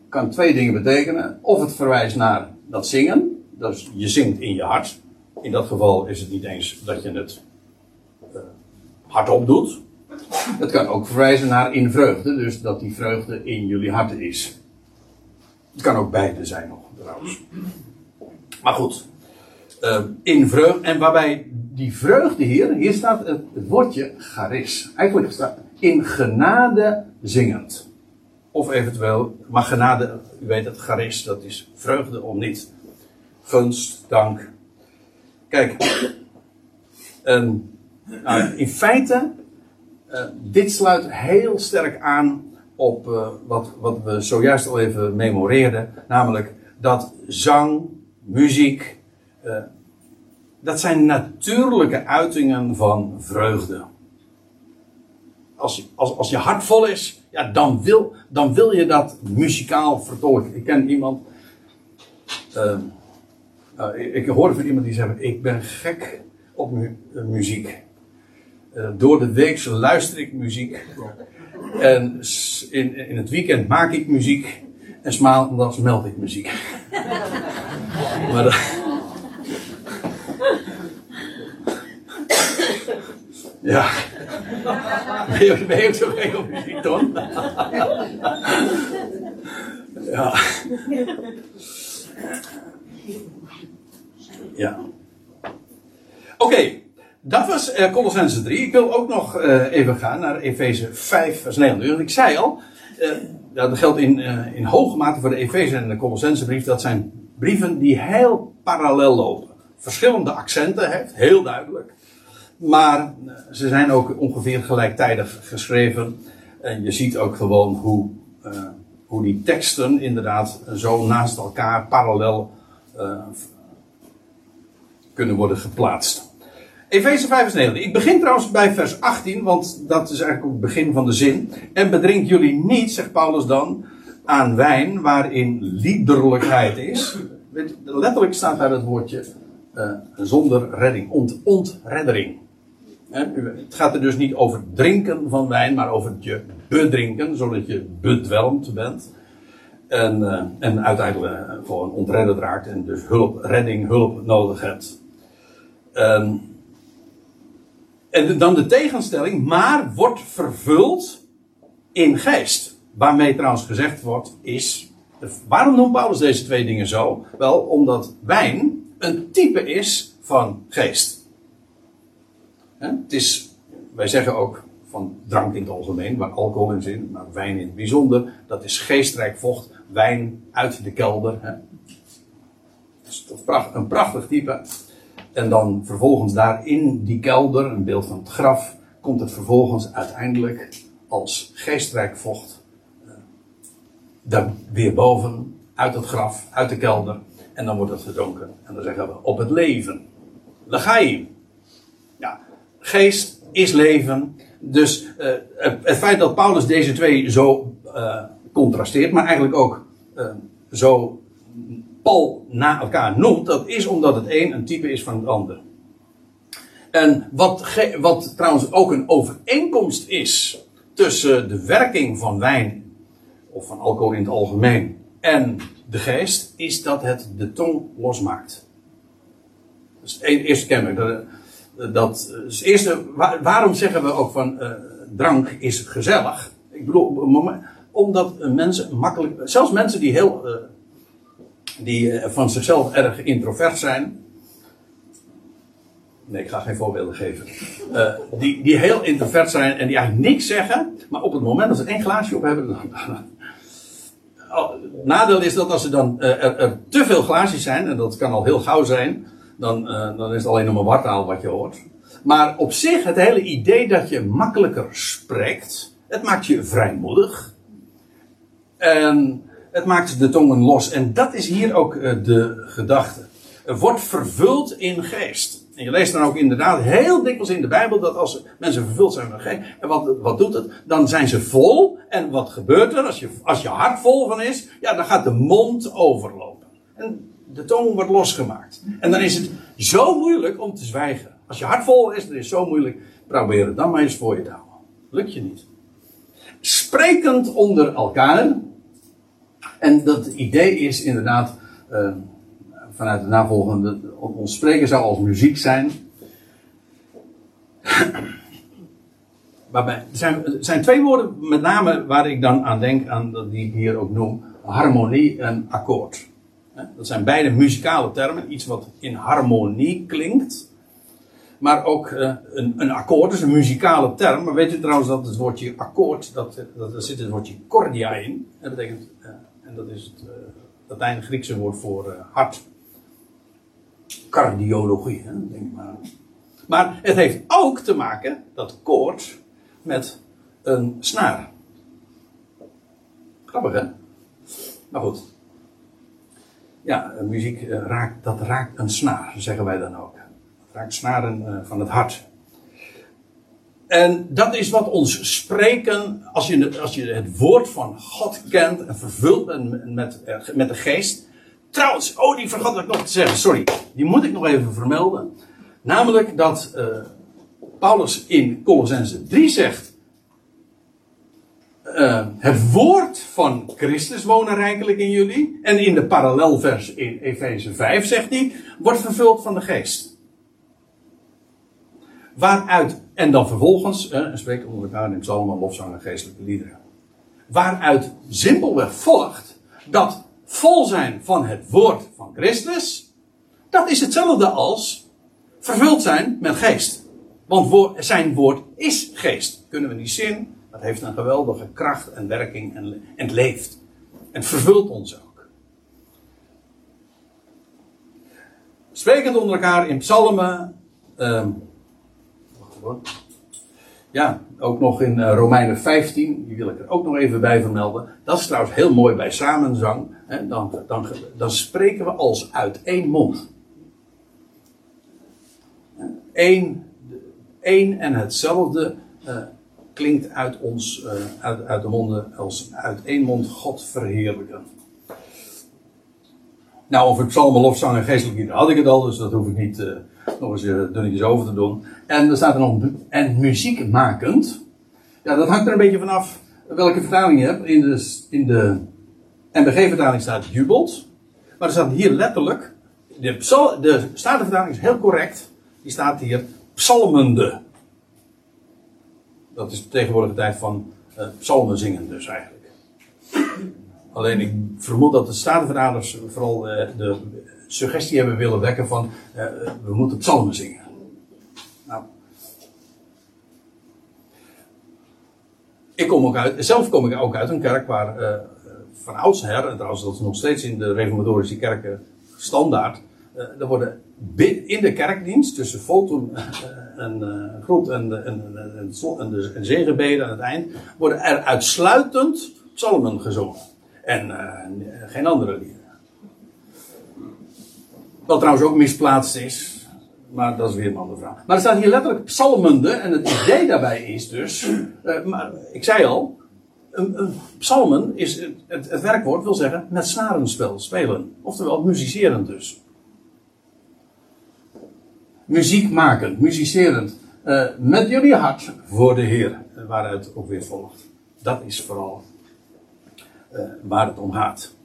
kan twee dingen betekenen. Of het verwijst naar dat zingen. Dus je zingt in je hart. In dat geval is het niet eens dat je het hardop doet. Het kan ook verwijzen naar in vreugde. Dus dat die vreugde in jullie harten is. Het kan ook beide zijn nog, trouwens. Maar goed. Uh, in vreugde. En waarbij die vreugde hier, hier staat het, het woordje charis. Eigenlijk staat in genade zingend. Of eventueel, maar genade, u weet het, charis, dat is vreugde om niet. Gunst, dank. Kijk, um, nou, in feite eh, dit sluit heel sterk aan op eh, wat, wat we zojuist al even memoreerden. Namelijk dat zang, muziek, eh, dat zijn natuurlijke uitingen van vreugde. Als, als, als je hart vol is, ja, dan, wil, dan wil je dat muzikaal vertolken. Ik ken iemand. ik, ik hoorde van iemand die zei: Ik ben gek op mu- muziek. Eh, door de week luister ik muziek. En in, in het weekend maak ik muziek. En maandags meld ik muziek. maar dat- ja. Ben je, ben je ook zo gek op muziek, Ton? ja. Ja. Oké, dat was eh Colossense 3. Ik wil ook nog eh, even gaan naar Efeze 5, vers 29. Ik zei al, eh, dat geldt in, in hoge mate voor de Efeze en de Colossense brief. Dat zijn brieven die heel parallel lopen. Verschillende accenten heeft, heel duidelijk. Maar ze zijn ook ongeveer gelijktijdig geschreven. En je ziet ook gewoon hoe, hoe die teksten inderdaad zo naast elkaar parallel kunnen worden geplaatst. Efeze 5 vers 9. Ik begin trouwens bij vers 18, want dat is eigenlijk het begin van de zin. En bedrink jullie niet, zegt Paulus dan, aan wijn waarin liederlijkheid is. Letterlijk staat daar het woordje eh, zonder redding, ont, ontreddering. Het gaat er dus niet over drinken van wijn, maar over het je bedrinken, zodat je bedwelmd bent. En, eh, en uiteindelijk eh, gewoon ontredderd raakt en dus hulp, redding, hulp nodig hebt. Ehm, en dan de tegenstelling, maar wordt vervuld in geest. Waarmee trouwens gezegd wordt, is. Waarom noemt Paulus deze twee dingen zo? Wel, omdat wijn een type is van geest. Het is, wij zeggen ook van drank in het algemeen, waar alcohol in zit, maar wijn in het bijzonder. Dat is geestrijk vocht, wijn uit de kelder. Dat is een prachtig type. En dan vervolgens daar in die kelder, een beeld van het graf, komt het vervolgens uiteindelijk als geestrijk vocht eh, daar weer boven, uit het graf, uit de kelder. En dan wordt het gedronken. En dan zeggen we op het leven. Legaim. Ja, geest is leven. Dus eh, het, feit dat Paulus deze twee zo eh, contrasteert, maar eigenlijk ook eh, zo pal na elkaar noemt, dat is omdat het een een type is van het ander. En wat, wat trouwens ook een overeenkomst is tussen de werking van wijn, of van alcohol in het algemeen, en de geest, is dat het de tong losmaakt. Dat is het e- eerste kenmerk. Dat, dat is eerste, waar- waarom zeggen we ook van eh, drank is gezellig? Ik bedoel, omdat mensen makkelijk, zelfs mensen die heel, eh, die eh, van zichzelf erg introvert zijn. Nee, ik ga geen voorbeelden geven. Eh, die, die heel introvert zijn en die eigenlijk niks zeggen, maar op het moment dat ze één glaasje op hebben, dan, Oh, nadeel is dat als er dan eh, er, te veel glaasjes zijn, en dat kan al heel gauw zijn, dan, eh, dan is het alleen nog maar wartaal wat je hoort. Maar op zich, het hele idee dat je makkelijker spreekt, het maakt je vrijmoedig. En het maakt de tongen los. En dat is hier ook eh, de gedachte. Wordt vervuld in geest. En je leest dan ook inderdaad heel dikwijls in de Bijbel dat als mensen vervuld zijn van geest. En wat, wat doet het? Dan zijn ze vol. En wat gebeurt er? Als je, als je hart vol van is, ja, dan gaat de mond overlopen. En de tong wordt losgemaakt. En dan is het zo moeilijk om te zwijgen. Als je hart vol is, dan is het zo moeilijk. Probeer het dan maar eens voor je te houden. Lukt je niet. Sprekend onder elkaar. En dat idee is inderdaad. eh, vanuit de navolgende. Ons spreken zou als muziek zijn. Waarbij, er, zijn, zijn twee woorden met name waar ik dan aan denk, aan, die ik hier ook noem. Harmonie en akkoord. Dat zijn beide muzikale termen. Iets wat in harmonie klinkt. Maar ook eh, een, een akkoord is een muzikale term. Maar weet u trouwens dat het woordje akkoord, dat, dat, daar zit het woordje cordia in. Dat betekent, en dat is het uh, Latijn Griekse woord voor eh, hart. Cardiologie, hè, denk maar. Maar het heeft ook te maken, dat koord, met een snaar. Grappig hè? Maar goed. Ja, muziek eh, raakt, dat raakt een snaar, zeggen wij dan ook. Het raakt snaren eh, van het hart. En dat is wat ons spreken, als je, als je het woord van God kent en vervult met, met de geest. Trouwens, oh, die vergat ik nog te zeggen, sorry. Die moet ik nog even vermelden. Namelijk dat uh, Paulus in Colossense 3 zegt. Uh, het woord van Christus wonen rijkelijk in jullie. En in de parallelvers in Efeze 5 zegt hij, wordt vervuld van de geest. Waaruit, en dan vervolgens, eh, spreken onder elkaar in psalmen, lofzang en geestelijke liederen. Waaruit simpelweg volgt dat vol zijn van het woord van Christus, dat is hetzelfde als vervuld zijn met geest. Want zijn woord is geest. Kunnen we niet zien, dat heeft een geweldige kracht en werking en, en leeft. En vervult ons ook. Sprekend onder elkaar in psalmen, um, ja, ook nog in uh, Romeinen 15, die wil ik er ook nog even bij vermelden. Dat is trouwens heel mooi bij samenzang. Hè, dan, dan, dan spreken we als uit één mond. Eén, één en hetzelfde uh, klinkt uit ons, uh, uit, uit de monden als uit één mond God verheerlijken. Nou, over psalmen, lofzang en geestelijk lieden had ik het al, dus dat hoef ik niet uh, nog eens uh, dunnetjes over te doen. En er staat er nog, en muziekmakend. Ja, dat hangt er een beetje vanaf welke vertaling je hebt. In de, in de MBG-vertaling staat jubelt. Maar er staat hier letterlijk, de, psal, de Statenvertaling is heel correct. Die staat hier psalmende. Dat is de tegenwoordige tijd van uh, psalmen zingen dus eigenlijk. Alleen ik vermoed dat de Statenvertalers vooral uh, de suggestie hebben willen wekken van uh, we moeten psalmen zingen. Nou. Ik kom ook uit, zelf kom ik ook uit een kerk waar uh, van oudsher, en trouwens dat is nog steeds in de reformatorische kerken standaard, uh, er worden in de kerkdienst tussen Voltum en uh, en, en, en, en zegenbeden aan het eind, worden er uitsluitend psalmen gezongen. En geen andere liederen. Wat trouwens ook misplaatst is. Maar dat is weer een andere vraag. Maar er staat hier letterlijk psalmende. En het idee daarbij is dus. Uh, maar ik zei al. Een, een psalmen is. Het, het, werkwoord wil zeggen. met snarenspel spelen. Oftewel muzicerend dus. Muziek maken, muzicerend. Uh, met jullie hart voor de Heer. Waaruit ook weer volgt. Dat is vooral uh, waar het om gaat.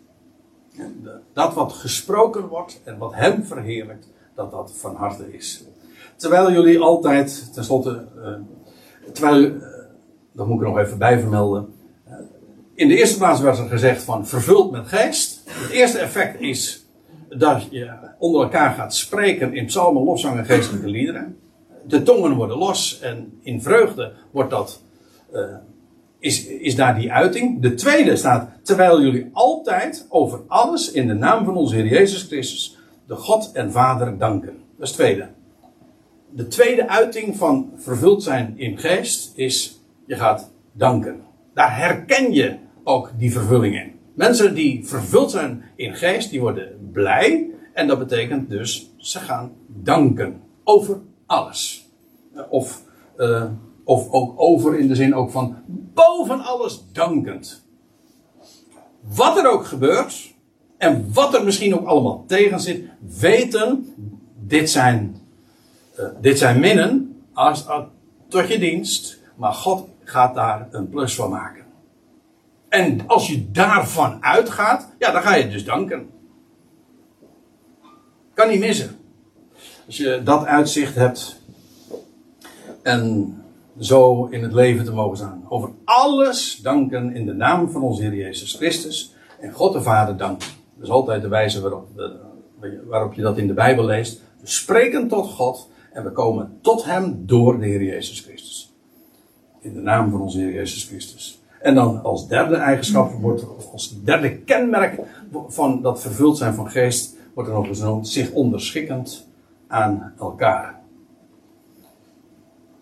Dat wat gesproken wordt en wat hem verheerlijkt, dat dat van harte is. Terwijl jullie altijd, tenslotte, uh, terwijl, uh, dat moet ik er nog even bij vermelden. In de eerste plaats werd er gezegd van vervuld met geest. Het eerste effect is dat je onder elkaar gaat spreken in psalmen, lofzang en geestelijke liederen. De tongen worden los en in vreugde wordt dat is, is daar die uiting. De tweede staat, terwijl jullie altijd over alles in de naam van onze Heer Jezus Christus, de God en Vader danken. Dat is het tweede. De tweede uiting van vervuld zijn in geest is, je gaat danken. Daar herken je ook die vervulling in. Mensen die vervuld zijn in geest, die worden blij. En dat betekent dus, ze gaan danken. Over alles. Of, uh, of ook over in de zin ook van boven alles dankend. Wat er ook gebeurt, en wat er misschien ook allemaal tegen zit, weten, dit zijn, uh, dit zijn minnen als, als, tot je dienst, maar God gaat daar een plus van maken. En als je daarvan uitgaat, ja, dan ga je dus danken. Kan niet missen. Als je dat uitzicht hebt en zo in het leven te mogen staan. Over alles danken in de naam van onze Heer Jezus Christus. En God de Vader danken. Dat is altijd de wijze waarop, je dat in de Bijbel leest. We spreken tot God en we komen tot Hem door de Heer Jezus Christus. In de naam van onze Heer Jezus Christus. En dan als derde eigenschap wordt, als derde kenmerk van dat vervuld zijn van geest, wordt er nog eens zich onderschikkend aan elkaar.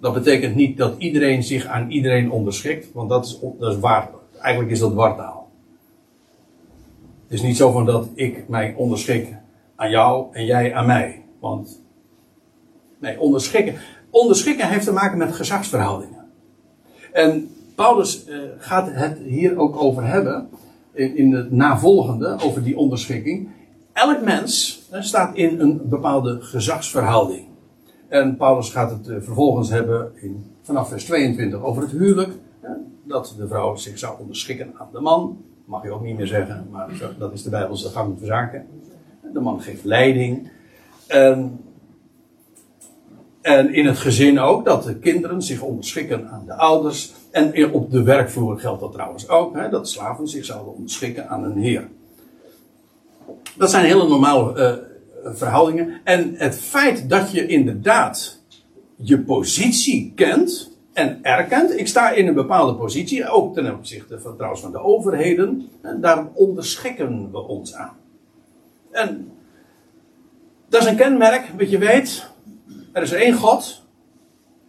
Dat betekent niet dat iedereen zich aan iedereen onderschikt, want dat is, dat is waar. Eigenlijk is dat wartaal. Het is niet zo van dat ik mij onderschik aan jou en jij aan mij. Want, nee, onderschikken. Onderschikken heeft te maken met gezagsverhoudingen. En Paulus uh, gaat het hier ook over hebben, in, in het navolgende, over die onderschikking. Elk mens staat in een bepaalde gezagsverhouding. En Paulus gaat het uh, vervolgens hebben in, vanaf vers 22 over het huwelijk. dat de vrouw zich zou onderschikken aan de man. Mag je ook niet meer zeggen, maar dat is de Bijbelse gang van zaken. De man geeft leiding. En, en in het gezin ook, dat de kinderen zich onderschikken aan de ouders. En op de werkvloer geldt dat trouwens ook, hè, dat slaven zich zouden onderschikken aan een heer. Dat zijn hele normale uh, verhoudingen. En het feit dat je inderdaad je positie kent en erkent. Ik sta in een bepaalde positie, ook ten opzichte van, trouwens van de overheden. En daar onderschikken we ons aan. En dat is een kenmerk, wat je weet. Er is één God.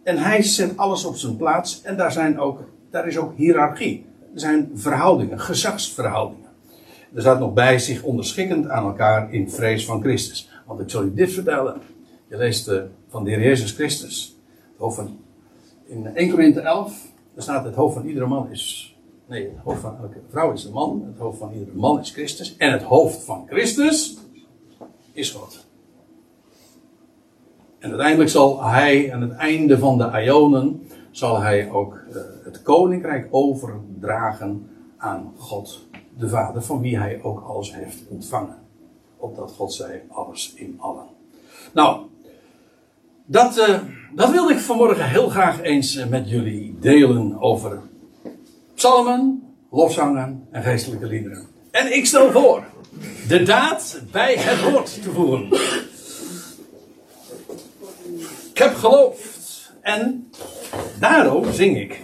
En hij zet alles op zijn plaats. En daar, zijn ook, daar is ook hiërarchie. Er zijn verhoudingen, gezagsverhoudingen. Er staat nog bij zich onderschikkend aan elkaar in vrees van Christus. Want ik zal u dit vertellen. Je leest uh, van de Heer Jezus Christus. Het hoofd van, in 1 Korinthe 11. Daar staat het hoofd van iedere man is. Nee, het hoofd van elke vrouw is de man. Het hoofd van iedere man is Christus. En het hoofd van Christus is God. En uiteindelijk zal hij, aan het einde van de Ionen, zal hij ook uh, het koninkrijk overdragen aan God de Vader, van wie hij ook alles heeft ontvangen. Opdat God zij alles in allen. Nou, dat, uh, dat wilde ik vanmorgen heel graag eens uh, met jullie delen over psalmen, lofzangen en geestelijke liederen. En ik stel voor de daad bij het woord te voeren. Ik heb geloofd. En daarom zing ik.